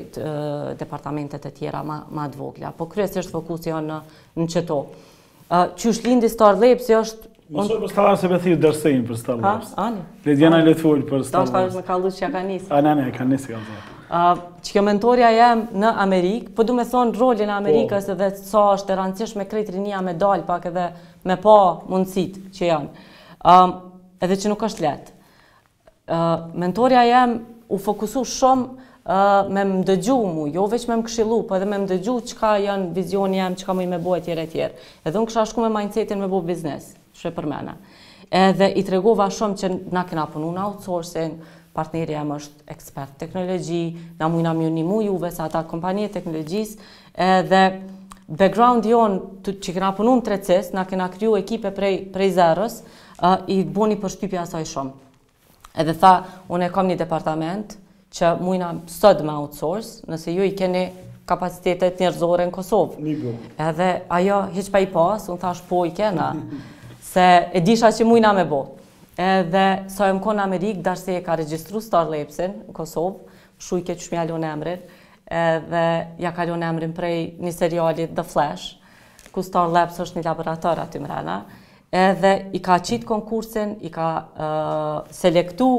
departamente të tjera ma të vogla. Po kryesisht fokusi jonë në qëto. Qysh lindi Star Labs, është Unë për Star Labs e fti edhe Darsejn për Star Labs. Ha, ani. Le qe ana le të folë për Star Labs. Dashta me kallxu qysh ja ka nisë. Ani, ani, ja ka nisë, ka të. Qekjo mentorja jem në Amerikë, po du me thonë rolin e Amerikës po. edhe sa është e rëndësishme krejt rinia me dalë pak edhe me pa mundësit që janë. Edhe që nuk është leht. Mentorja jem u fokusu shumë me më dëgju mu, jo veç me më këshillu, po edhe me më dëgju çka janë vizioni jem, çka muj me bo e tjera e tjera. Edhe unë kësha shku me mindsetin me bo biznes, shpërmene. Edhe i tregova shumë që na kena punu në outsourcing, partneri jem është ekspert teknologji, na mujna me ju nimu juve se ata kompani e teknologjis, edhe background jonë që kena punu në 3CIS, na kena kriju ekipe prej zeros, ë i boni përshtypje asaj shumë edhe tha unë e kam një departament që mujna sot me outsource nëse ju i keni kapacitetet njerëzore në Kosovë edhe ajo, hiç pa i pas unë thash po i kena se e disha që mujna me bo edhe sa jem konë Amerikë Darsej e ka regjistru Star Labsin në Kosovë shumë keq qysh me ja lon emrin edhe ja ka lon emrin prej një serialit The Flash ku Star Labs është një laborator aty mrena Edhe i ka qitë konkursin, i ka selektu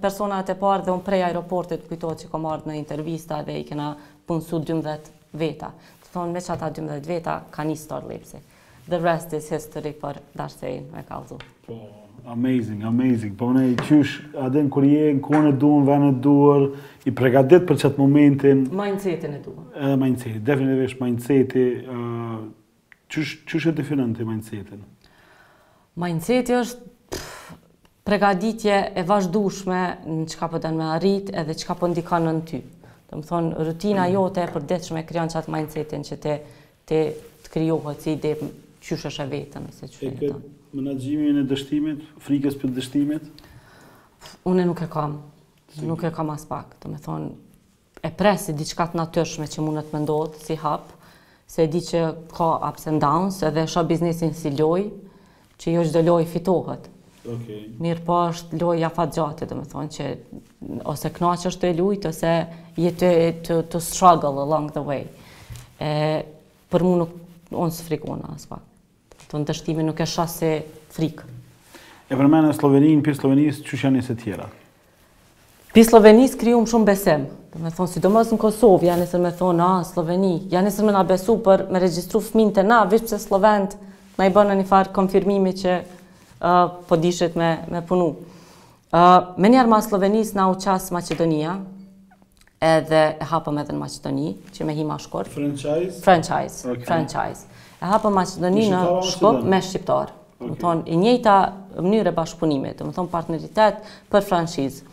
personat e parë dhe unë prej aeroportit m'kujtohet që kom ardhë në intervista dhe i kena punësu 12 veta. Domethonë me qata 12 veta ka nisë StarLabs-i. The rest is history për Darsejin me kalzu. Po, amazing, amazing. Po ne i qysh, a din, kur je, me konë duhet, venë duor, i pregaditun për qëtë momentin. Mindsetin e duhet. Edhe mindsetin, definitivisht mindsetin. Qysh e definon ti mindsetin? Mindseti është pregaditje e vazhdushme çka po don me arrit edhe çka po ndikon në, në ty. Domethonë, rutina jote e përditshme krijon qatë mindsetin që ty të krijohet si ide qysh e sheh veten. E këtë menaxhimin e dështimit, frikës për dështimit? Unë nuk e kam. Nuk e kam aspak. Domethonë, E pres si diçka të natyrshme që mundet me ndodhë si hap, se e di që ka ups and downs edhe e shoh biznesin si lojë, që jo çdo lojë fitohet. Okay. Mirëpo është lojë afatgjatë, domethonë që ose knaqesh tu e lujtë, ose je tu, tu struggle along the way. E, për mu nuk, unë s'frikona aspak. Dështimin nuk e shoh si frikë. E përmene Slloveninë, prej Sllovenisë, qysh janë nisë tjerat? Prej Sllovenisë krijum shumë besim. Domethonë, sidomos në Kosovë, janë nisë, domethonë, a, Slloveni, janë nisë me na besu për me regjistru fmijtë te na, veç pse sllovenët, na e bënë një farë konfirmimi që po ditshit me punu. Menjëherë mas Sllovenisë na u qasë Maqedonia, Edhe e hapëm edhe në Maqedoni, që me i ra ma shkurt. Franchise? Franchise, franchise. E hapëm Maqedoni në Shkup me shqiptarë. Domethonë, i njëjta mënyrë e bashkëpunimit, domethonë partneritet për franchise.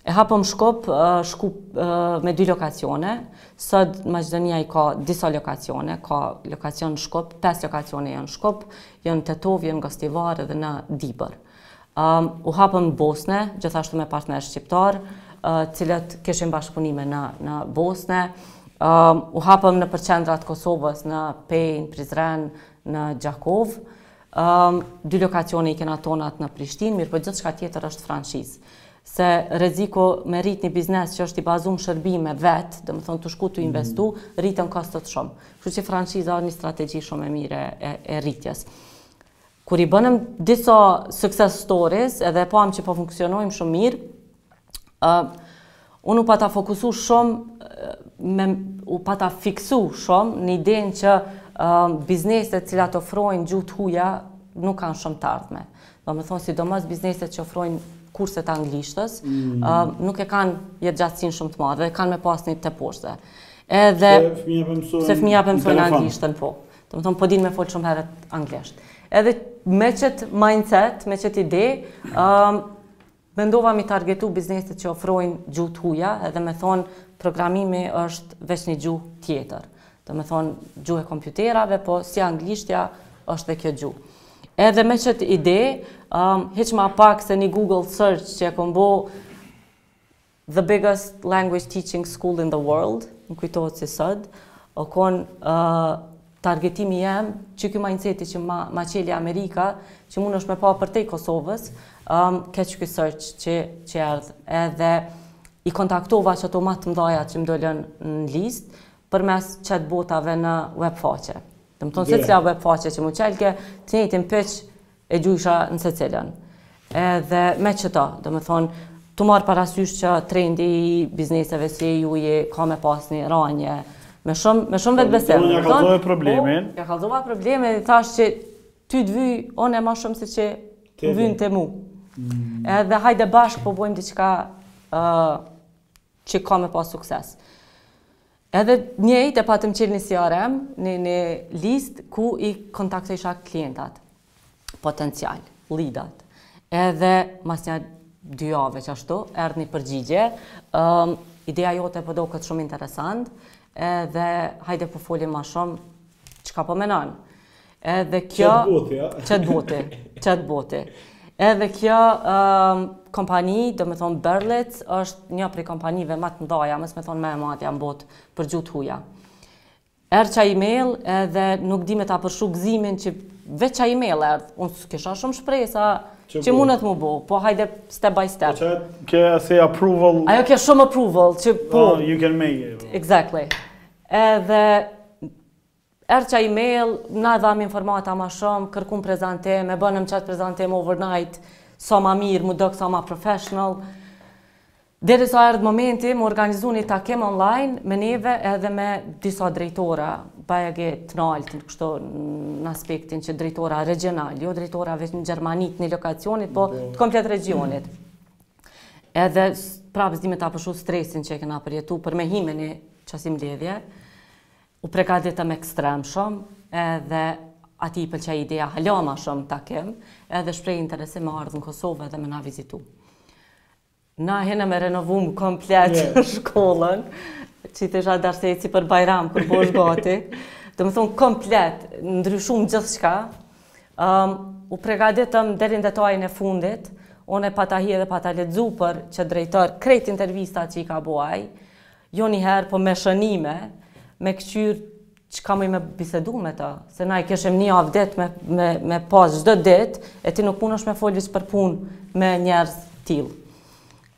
E hapëm Shkup, Shkup me dy lokacione, sot Maqedonia i ka disa lokacione, ka lokacion në Shkup, pesë lokacione janë në Shkup, janë në Tetovë, janë në Gostivar edhe në Dibër. U hapëm në Bosnje, gjithashtu me partnerë shqiptarë, të cilët kishin bashkëpunime në Bosnje. U hapëm nëpër qendrat e Kosovës, në Pejë, në Prizren, në Gjakovë. Dy lokacione i kena tonat në Prishtinë, mirëpo gjithçka tjetër është franshizë. Se rreziku me rritë një biznes që është i bazum në shërbime vetë, domethonë tu shku tu investu, rriten kostot shumë. Kështu që franshiza është një strategji shumë e mirë e rritjes. Kur i bënëm disa success stories edhe e pamë që po funksionojmë shumë mirë, unë u pata fokusu shumë, me, u pata fiksu shumë në idenë që uh, bizneset të cilat ofrojnë gjuhë të huja nuk kanë shumë të ardhme. Domethonë, sidomos bizneset që ofrojnë kurse të anglishtes, mm. uh, nuk e kanë jetëgjatësinë shumë të madhe, e kanë me pas një teposhte. Edhe, se fëmija po e mësojnë anglishten, po. Do me thonë po din me fol shumë herët anglisht. Edhe me qëtë mindset, me qëtë ide, um, mendova mi targetu bizneset që ofrojnë gjuhë të huja, edhe me thonë programimi është veç një gjuhë tjetër. Do me thonë gjuhë e kompjuterave, po si anglishtja është dhe kjo gjuhë. Edhe me qëtë ide, um, hiç ma pak se një Google search që e kom bo, The biggest language teaching school in the world, më kujtohet si sot, o kon targetimi jem, qeky mindseti që ma, ma çeli Amerika, që mundesh me pa përtej Kosovës, um, ke qeky search që, që erdhë. Edhe i kontaktova qato ma të mdhaja që më dolën në listë, përmes chatbotave në web faqe. Do me thonë, secila web faqe që mu çelke, të njëjtin pitch, e gjujsha në secilën. Edhe me qëto, do me thonë, tu marrë parasysh që trendi i bizneseve si i juji ka me pas një ranje, me shumë, me shumë vetëbesim. Unë ja kallzove po, problemin. Po, ja kallzova problemin dhe thash që ty të vyj une ma shumë se që vyn ti mu. Mm. Edhe hajde bashkë po bojmë diçka uh, që ka me pas sukses. Edhe njëjtë e patëm çelë një CRM, një, një listë ku i kontaktojsha klientat potencial, lidat. Edhe mas nja dy jave qashtu, erdh një përgjigje, um, ideja jote po doket shumë interesant, edhe hajde po folim ma shumë, çka po menon? Edhe kjo... Chatboti, a? Chatboti, chatboti. Edhe kjo um, kompani, do me thonë Berlitz, është një prej kompanive ma të mdhaja, mos me thonë ma e madhja në botë për gjuhë të huja. Erdh qaj e-mail edhe nuk di me ta përshkru gëzimin që veç qaj e-mail erdh, unë s'kisha shumë shpresa, që mundet mu bo, po hajde step by step. Po që ke ashe approval... Ajo ke shumë approval, që po... Oh, you can make it. Exactly. Edhe Erdh qaj email, na dhamë informata ma shumë, kërkun prezantim, e bënëm qatë prezantim overnight, sa ma mirë, mu dok sa ma professional. Derisa erdh momenti, mu organizu një takim online, me neve edhe me disa drejtora, bajagi të naltë, kështu në aspektin që drejtora regional, jo drejtora veç në Gjermani të një lokacionit, po të komplet regionit. Edhe prapë s'di me ta përshkru stresin që e kena përjetu, për me hi me një qasi mledhje, U pregaditëm ekstrem shum edhe atij i pëlqej ideja hala ma shum n'takim edhe shprehi interesim me ardh në Kosovë edhe me na vizitu. Na hinëm e renovum komplet shkollën, qitesh a darse eci për Bajram kur bohesh gati. Do me thonë komplet, ndryshum gjithçka. Um, u pregaditëm deri në detajin e fundit, une pata hi edhe pata lexu për qat drejtor krejt intervistat që i ka bo ai, Jo njëherë, po me shënime, me këqyrë çka muj me bisedu me ta, se na i kishim një javë ditë me, me, me pas çdo ditë, e ti nuk munesh me folë veç për punë me njerëz të tillë.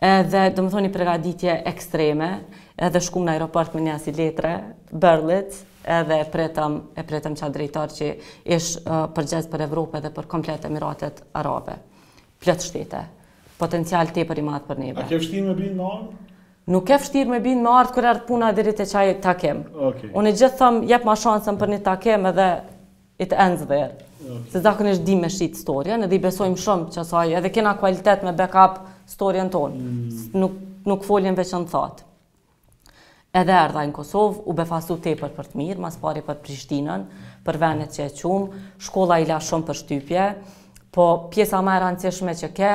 Edhe, domethonë, pregaditje ekstreme, edhe shkum në aeroport me një asi letre, Berlitz, edhe e pritëm, e pritëm qat drejtor që ish uh, përgjegjës për Evropë edhe për komplet Emiratet Arabe. Plot shtete. Potencial tepër i madh për neve. A ke vështirë me bind me ardh? Nuk ke vështirë me bind me ardh kur erdh puna deri te qaj takim. Okej. Unë gjithë thom jepma shansën për një takim edhe it ends there. Okej. Se zakonisht dim me shit storjen edhe i besojmë shumë qasaj edhe kena kualitet me backup storjen tonë. Nuk nuk folim veç në thatë. Edhe erdh ai në Kosovë, u befasu tepër për të mirë, ma s'pari për Prishtinën, për vendet që e çum, shkolla i la shumë përshtypje, po pjesa ma e rëndësishme që ke,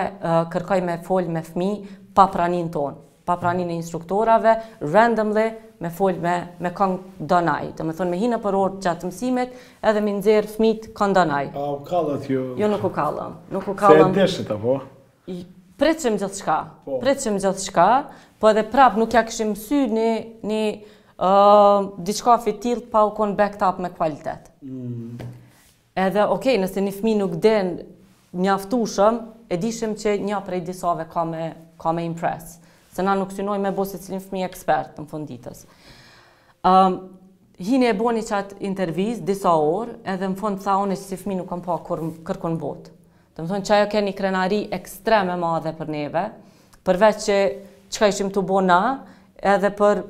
kërkoi me fol me fëmijë pa praninë tonë, pa praninë e instruktorave, randomly me fol me, me kon don ai, domethonë me hi nëpër orë gjatë mësimit, edhe me i nxjerrë fëmijët kon don ai. A u kallët ju? Jo nuk u kallëm, nuk u kallëm. Se e dishit, apo? Pritshim gjithçka. Pritshim gjithçka, po edhe prap nuk ja kishim mësy një një diçkafit tillë pa u kon backed up me kvalitet. Mm. Edhe, ok, nëse një fmi nuk din mjaftushëm, e dishim që një prej disave ka me, ka me impress. Se na nuk synojmë me bo secilin fmi ekspert në fund t'ditës. Um, hini e boni qatë intervistë, disa orë, edhe në fund tha unë qësi fmi nuk kom pa kurrë, kërkun n'botë. Domethënë që ajo ke një krenari ekstrem e madhe për neve, përveç që çka ishim tu bo na, edhe për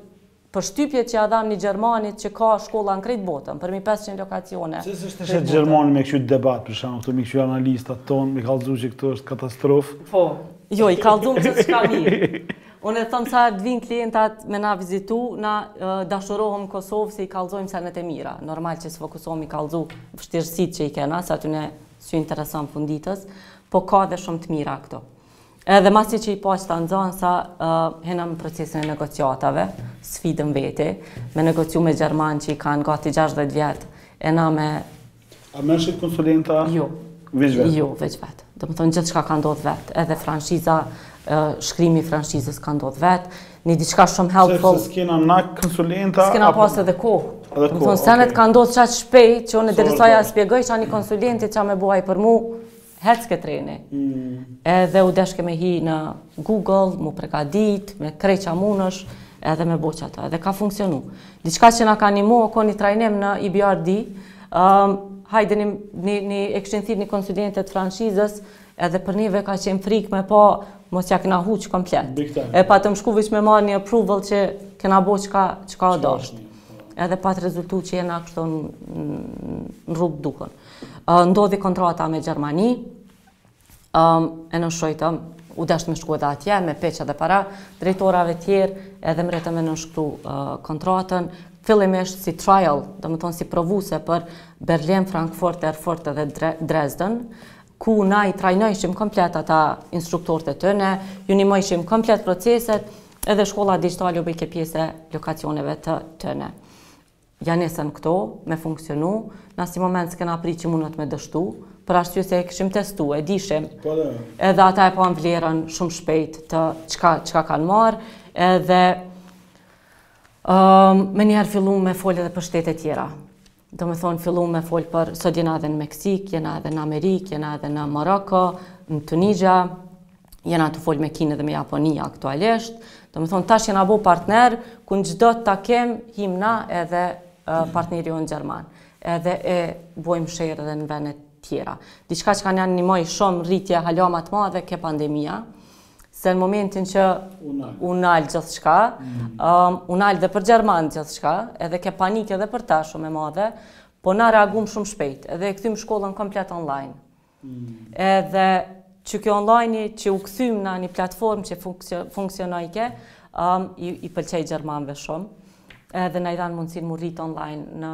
përshtypjet që ja dhamë një Gjermanit që ka shkolla në krejt botën, përmi 500 lokacione. Se s'e shtitë gjermanin me këqyr debat, për shembull, këtu me këqyr analistat tonë, me kallëzu që këtu është katastrofë. Po, jo, i kallëzu që s'ka mirë. Unë e thom sa t'vijnë klientat me na vizitu, na dashurohen n'Kosovë se i kallëzojmë senet e mira. Normal që s'fokusohem me i kallëzu vështirësitë që i kena, se atyne S'ju intereson n'fund t'ditës, po ka edhe shumë të mira këtu. Edhe masi që i pa qata nxansa, hina në procesin e negociatave, sfidë n'veti, me negociu me gjermanë që i kanë gati 60 vjetë, e na me... A me është konsulenta? Jo. Veç vetë? Jo, veç vetë. Domethonë, gjithçka ka ndodhë vetë. Edhe franshiza, shkrimi i franshizës ka ndodhë vetë. një diçka shumë helpful. Sepse s'kena na konsulenta. S'kena pas edhe kohë. Edhe kohë, okay. Senet kanë ndodhë qaq shpejt, që unë derisa ja spjegoj që një konsulenti çka me bo ai për mu, hecke treni. Mm. Edhe u deshke me hi në Google, m'u pregadit, me krejt çka munesh, edhe me bo qato, edhe ka funksionu. Diçka që na ka nimu, u kon një trajnim në EBRD, um, hajde një, një, një e kishin thirr një konsulente të franshizës, Edhe për neve ka qenë frikë me pa, mos ja kena huq komplet. Big time. E patëm shku veç me marrë ni approval që kena bo çka, çka o dashtë. Edhe pat rezultu që jena kështu në në rrugë t'duhun. Ë, ndodhi kontrata me Gjermani, ëm, e nënshkrojtëm, u dashtë me shku edhe atje, me pitch edhe para drejtorave tjerë, edhe mrritëm me nënshkru ë, kontratën, fillimisht si trial, domethonë si provuse për Berlin, Frankfurt, Erfurt edhe Dre- Dresden, ku na i trajnojshim komplet ata instruktorët e tyne, ju nimojshim komplet proceset, edhe shkolla digjitale u bëjke pjesë e lokacioneve të tyne. Ja nisën këto me funksionu, në asnjë moment s'kena prit që mundet me dështu, për arsye se e kishim testu, e dishim. Po, po. Edhe ata e panë vlerën shumë shpejt të çka çka kanë marrë, edhe ë menjëherë filluam me fol edhe për shtete tjera. Domethonë fillum me fol për sot jena edhe në Meksikë, jena edhe në Amerikë, jena edhe në Maroko, në Tunizia, jena tu fol me Kinën dhe me Japoni aktualisht. Domethonë tash jena bo partner, ku në çdo takim him na edhe uh, partneri jonë gjerman. Edhe e bojmë share edhe në vendet tjera. Diçka që na ka nimu shumë rritje hala ma të madhe ke pandemia. Se në momentin që u nal gjithçka, mm. um, u nal edhe për gjermanë gjithçka, edhe ke panik edhe për ta shumë e madhe, po na reagum shumë shpejt, edhe e kthym shkollën komplet online. Mm. Edhe qikjo online që e kthym në një platformë që funksionojke, um, i, i pëlqej gjermanëve shumë, edhe na i dhanë mundësin me u rritë online në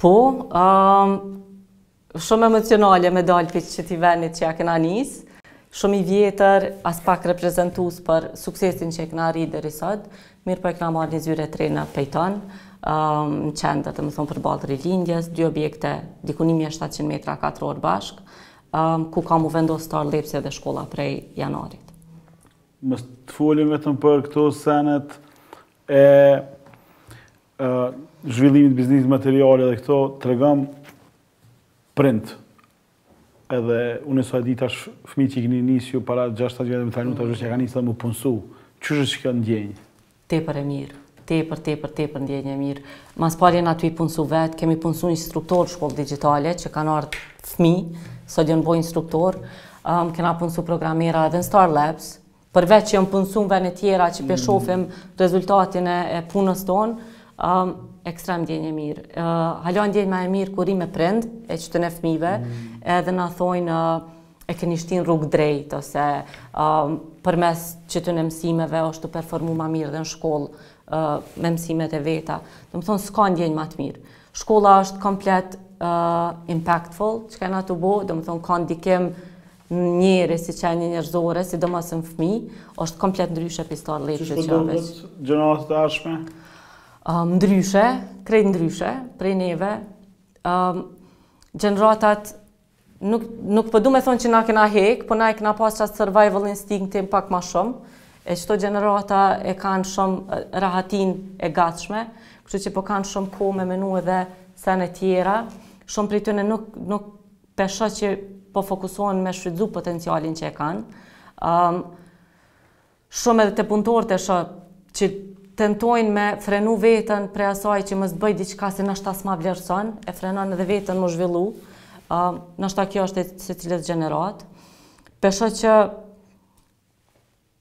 Po, shumë emocionale me dalë prej qatij venit që ja kena nisë, shumë i vjetër, as pak reprezentus për suksesin që e kena mrri deri sot, mirëpo e kena marrë një zyre t're në Pejton, në qendër domethonë përballë Rilindjes, dy objekte, dikun 1700 metra katrorë bashkë, ku ka m'u vendos Star Labs edhe shkolla prej janarit. Mos të folim vetëm për këto senet e zhvillimit biznisit materiale dhe këto tregom print edhe unë sa di tash fëmijë që i keni nisë ju para 6-7 vjetë domethonë tash që kanë nisë edhe m'u punësu qysh është qajo ndjenjë? Tepër e mirë, tepër, tepër, tepër ndjenjë e mirë ma s'pari jena tu i punësu vetë kemi punësu instruktor shkollë digitale që kanë ardhë fëmijë sot jonë bo instruktor um, kena punësu programera edhe në Star Labs Përveç që jam punësu n'vene tjera që po e shofim rezultatin e punës tonë, ekstrem ndjenjë e mirë. Hala ndjenjë ma e mirë kur rri me prind, e qëtyne fmive, edhe na thojnë e keni shtin rrugë drejt, ose përmes qëtyne mësimeve është tu performu ma mirë dhe në shkollë me mësimet e veta. Domethënë, s'ka ndjenjë ma të mirë. Shkolla është komplet impactful, çka jena tu bo, domethënë, ka ndikim Njeri, si qenie njerëzore, sidomos në fëmijë, është komplet ndryshe prej Star Lady të Çavës. Çfarë do gjenerat të ardhshme? Um, ndryshe, krejt ndryshe prej neve. Um, gjeneratat nuk nuk po du me thonë që na kena hek, po na e kena pas qat survival instinctin pak ma shumë. E qëto gjenerata e kanë shumë rahatinë e gatshme, kështu që po kanë shumë kohë me menu edhe sene tjera. Shumë prej tyne nuk nuk Pe shoh që po fokusohen me shfrytëzu potencialin që e kanë. Ëm shumë edhe te punëtorët e shoh që tentojnë me frenu veten prej asaj që mos boj diçka se nashta s'ma vlerëson, e frenon edhe veten m'u zhvillu. Ëm nashta kjo është e secilës gjeneratë. Pe shoh që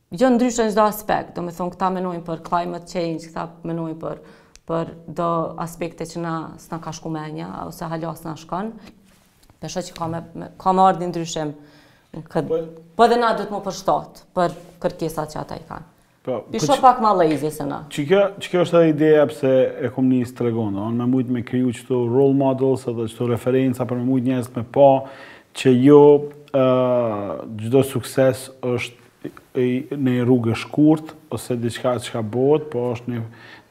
Jo ndryshe në çdo aspekt, domethënë këta menojnë për climate change, këta menojnë për, për do aspekte që na s'na ka shku menja, ose hala s'na shkon, pe shoh që ka me, me, ka me ardhë ndryshim. Kët, po, po dhe na duhet m'u përshtat për kërkesat që ata i kanë. Po, po Pi shoh pak ma lazy se na. Që kjo, që kjo është edhe ideja pse e kom nis Tregom, me mujtë me kriju qëto role models edhe qëto referenca për me mujtë njerëz me pa Që jo çdo sukses është një rrugë e shkurtë ose diçka çka bohet, po është një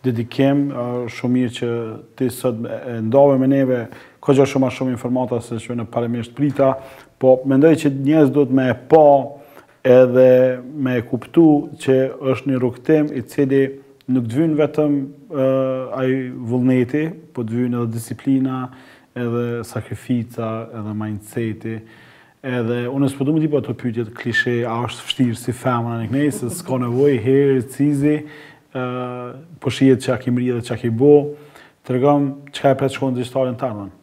dedikim, shumë mirë që ti sot e ndave me neve kogja shumë, ma shumë informata se që unë paramisht prita, po mendoj që njerëz duhet me e pa edhe me e kuptu që është një rrugëtim i cili nuk të vyn vetëm ai vullneti, po të vyn edhe disiplina, edhe sakrifica, edhe mindseti, edhe unë s'po du me t'i bo ato pyetjet klishe, a është vështirë si femën kënej, se s'ka nevojë herë sizi, po shihet çka ke mri dhe çka ke bo, tregom çka e pret shkollën digjitale në t'ardhmen.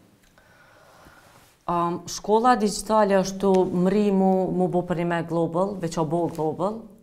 Um, shkolla digjitale është tu mri mu, mu bo përnime global, veç o bo global,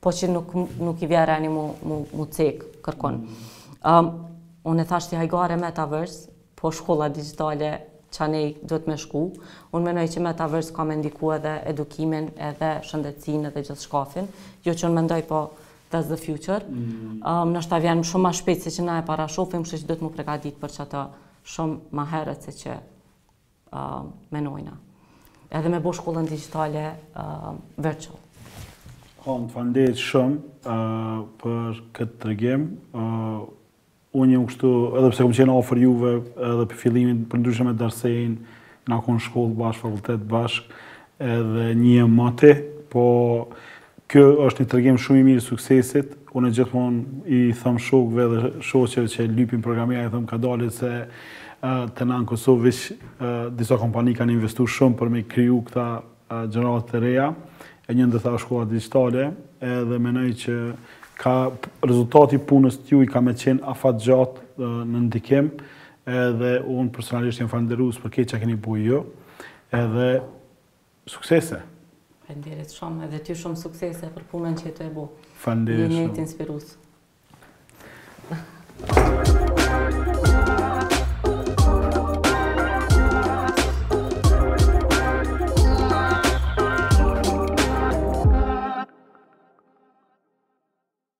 Po çka nuk, nuk i vjen reni mu, mu, mu cek, kërkon. Um, unë e thashë si hajgare metaverse, po shkolla digitale qaty duhet me shku. Unë menoj që metaverse ka me ndiku edhe edukimin, edhe shëndetësin, edhe gjithçkafin. Jo që unë mendoj, po that's the future. Mm. Um, nashta vjen shumë ma shpejt se që na e parashofim, kshtu që duhet mu pregadit për qata shumë ma herët se që menojna. Edhe me bo shkollën digitale virtual. Kron, faleminderit shumë për këtë tregim. Unë kështu, edhe pse kam qenë afër juve, edhe prej fillimit, përndryshe me Darsejn, jena kon n'shkollë bashkë, fakultet bashkë, Edhe në gjimnaz, po kjo është një tregim shumë i mirë i suksesit. Unë gjithmonë i them shokëve dhe shoqeve që lypin programera, i them kadale se te ne në Kosovë veç disa kompani kanë investu shumë për me kriju këto gjërat të reja. E një ndër to është shkolla digitale edhe menoj që rezultati i punës të juj ka me qenë afatgjatë në ndikim edhe unë personalisht jam falenderus për këtë që keni bo ju. Edhe suksese. Faleminderit shumë, edhe ty shumë suksese për punën që je tu e bo. Faleminderit shumë. Jeni inspirus.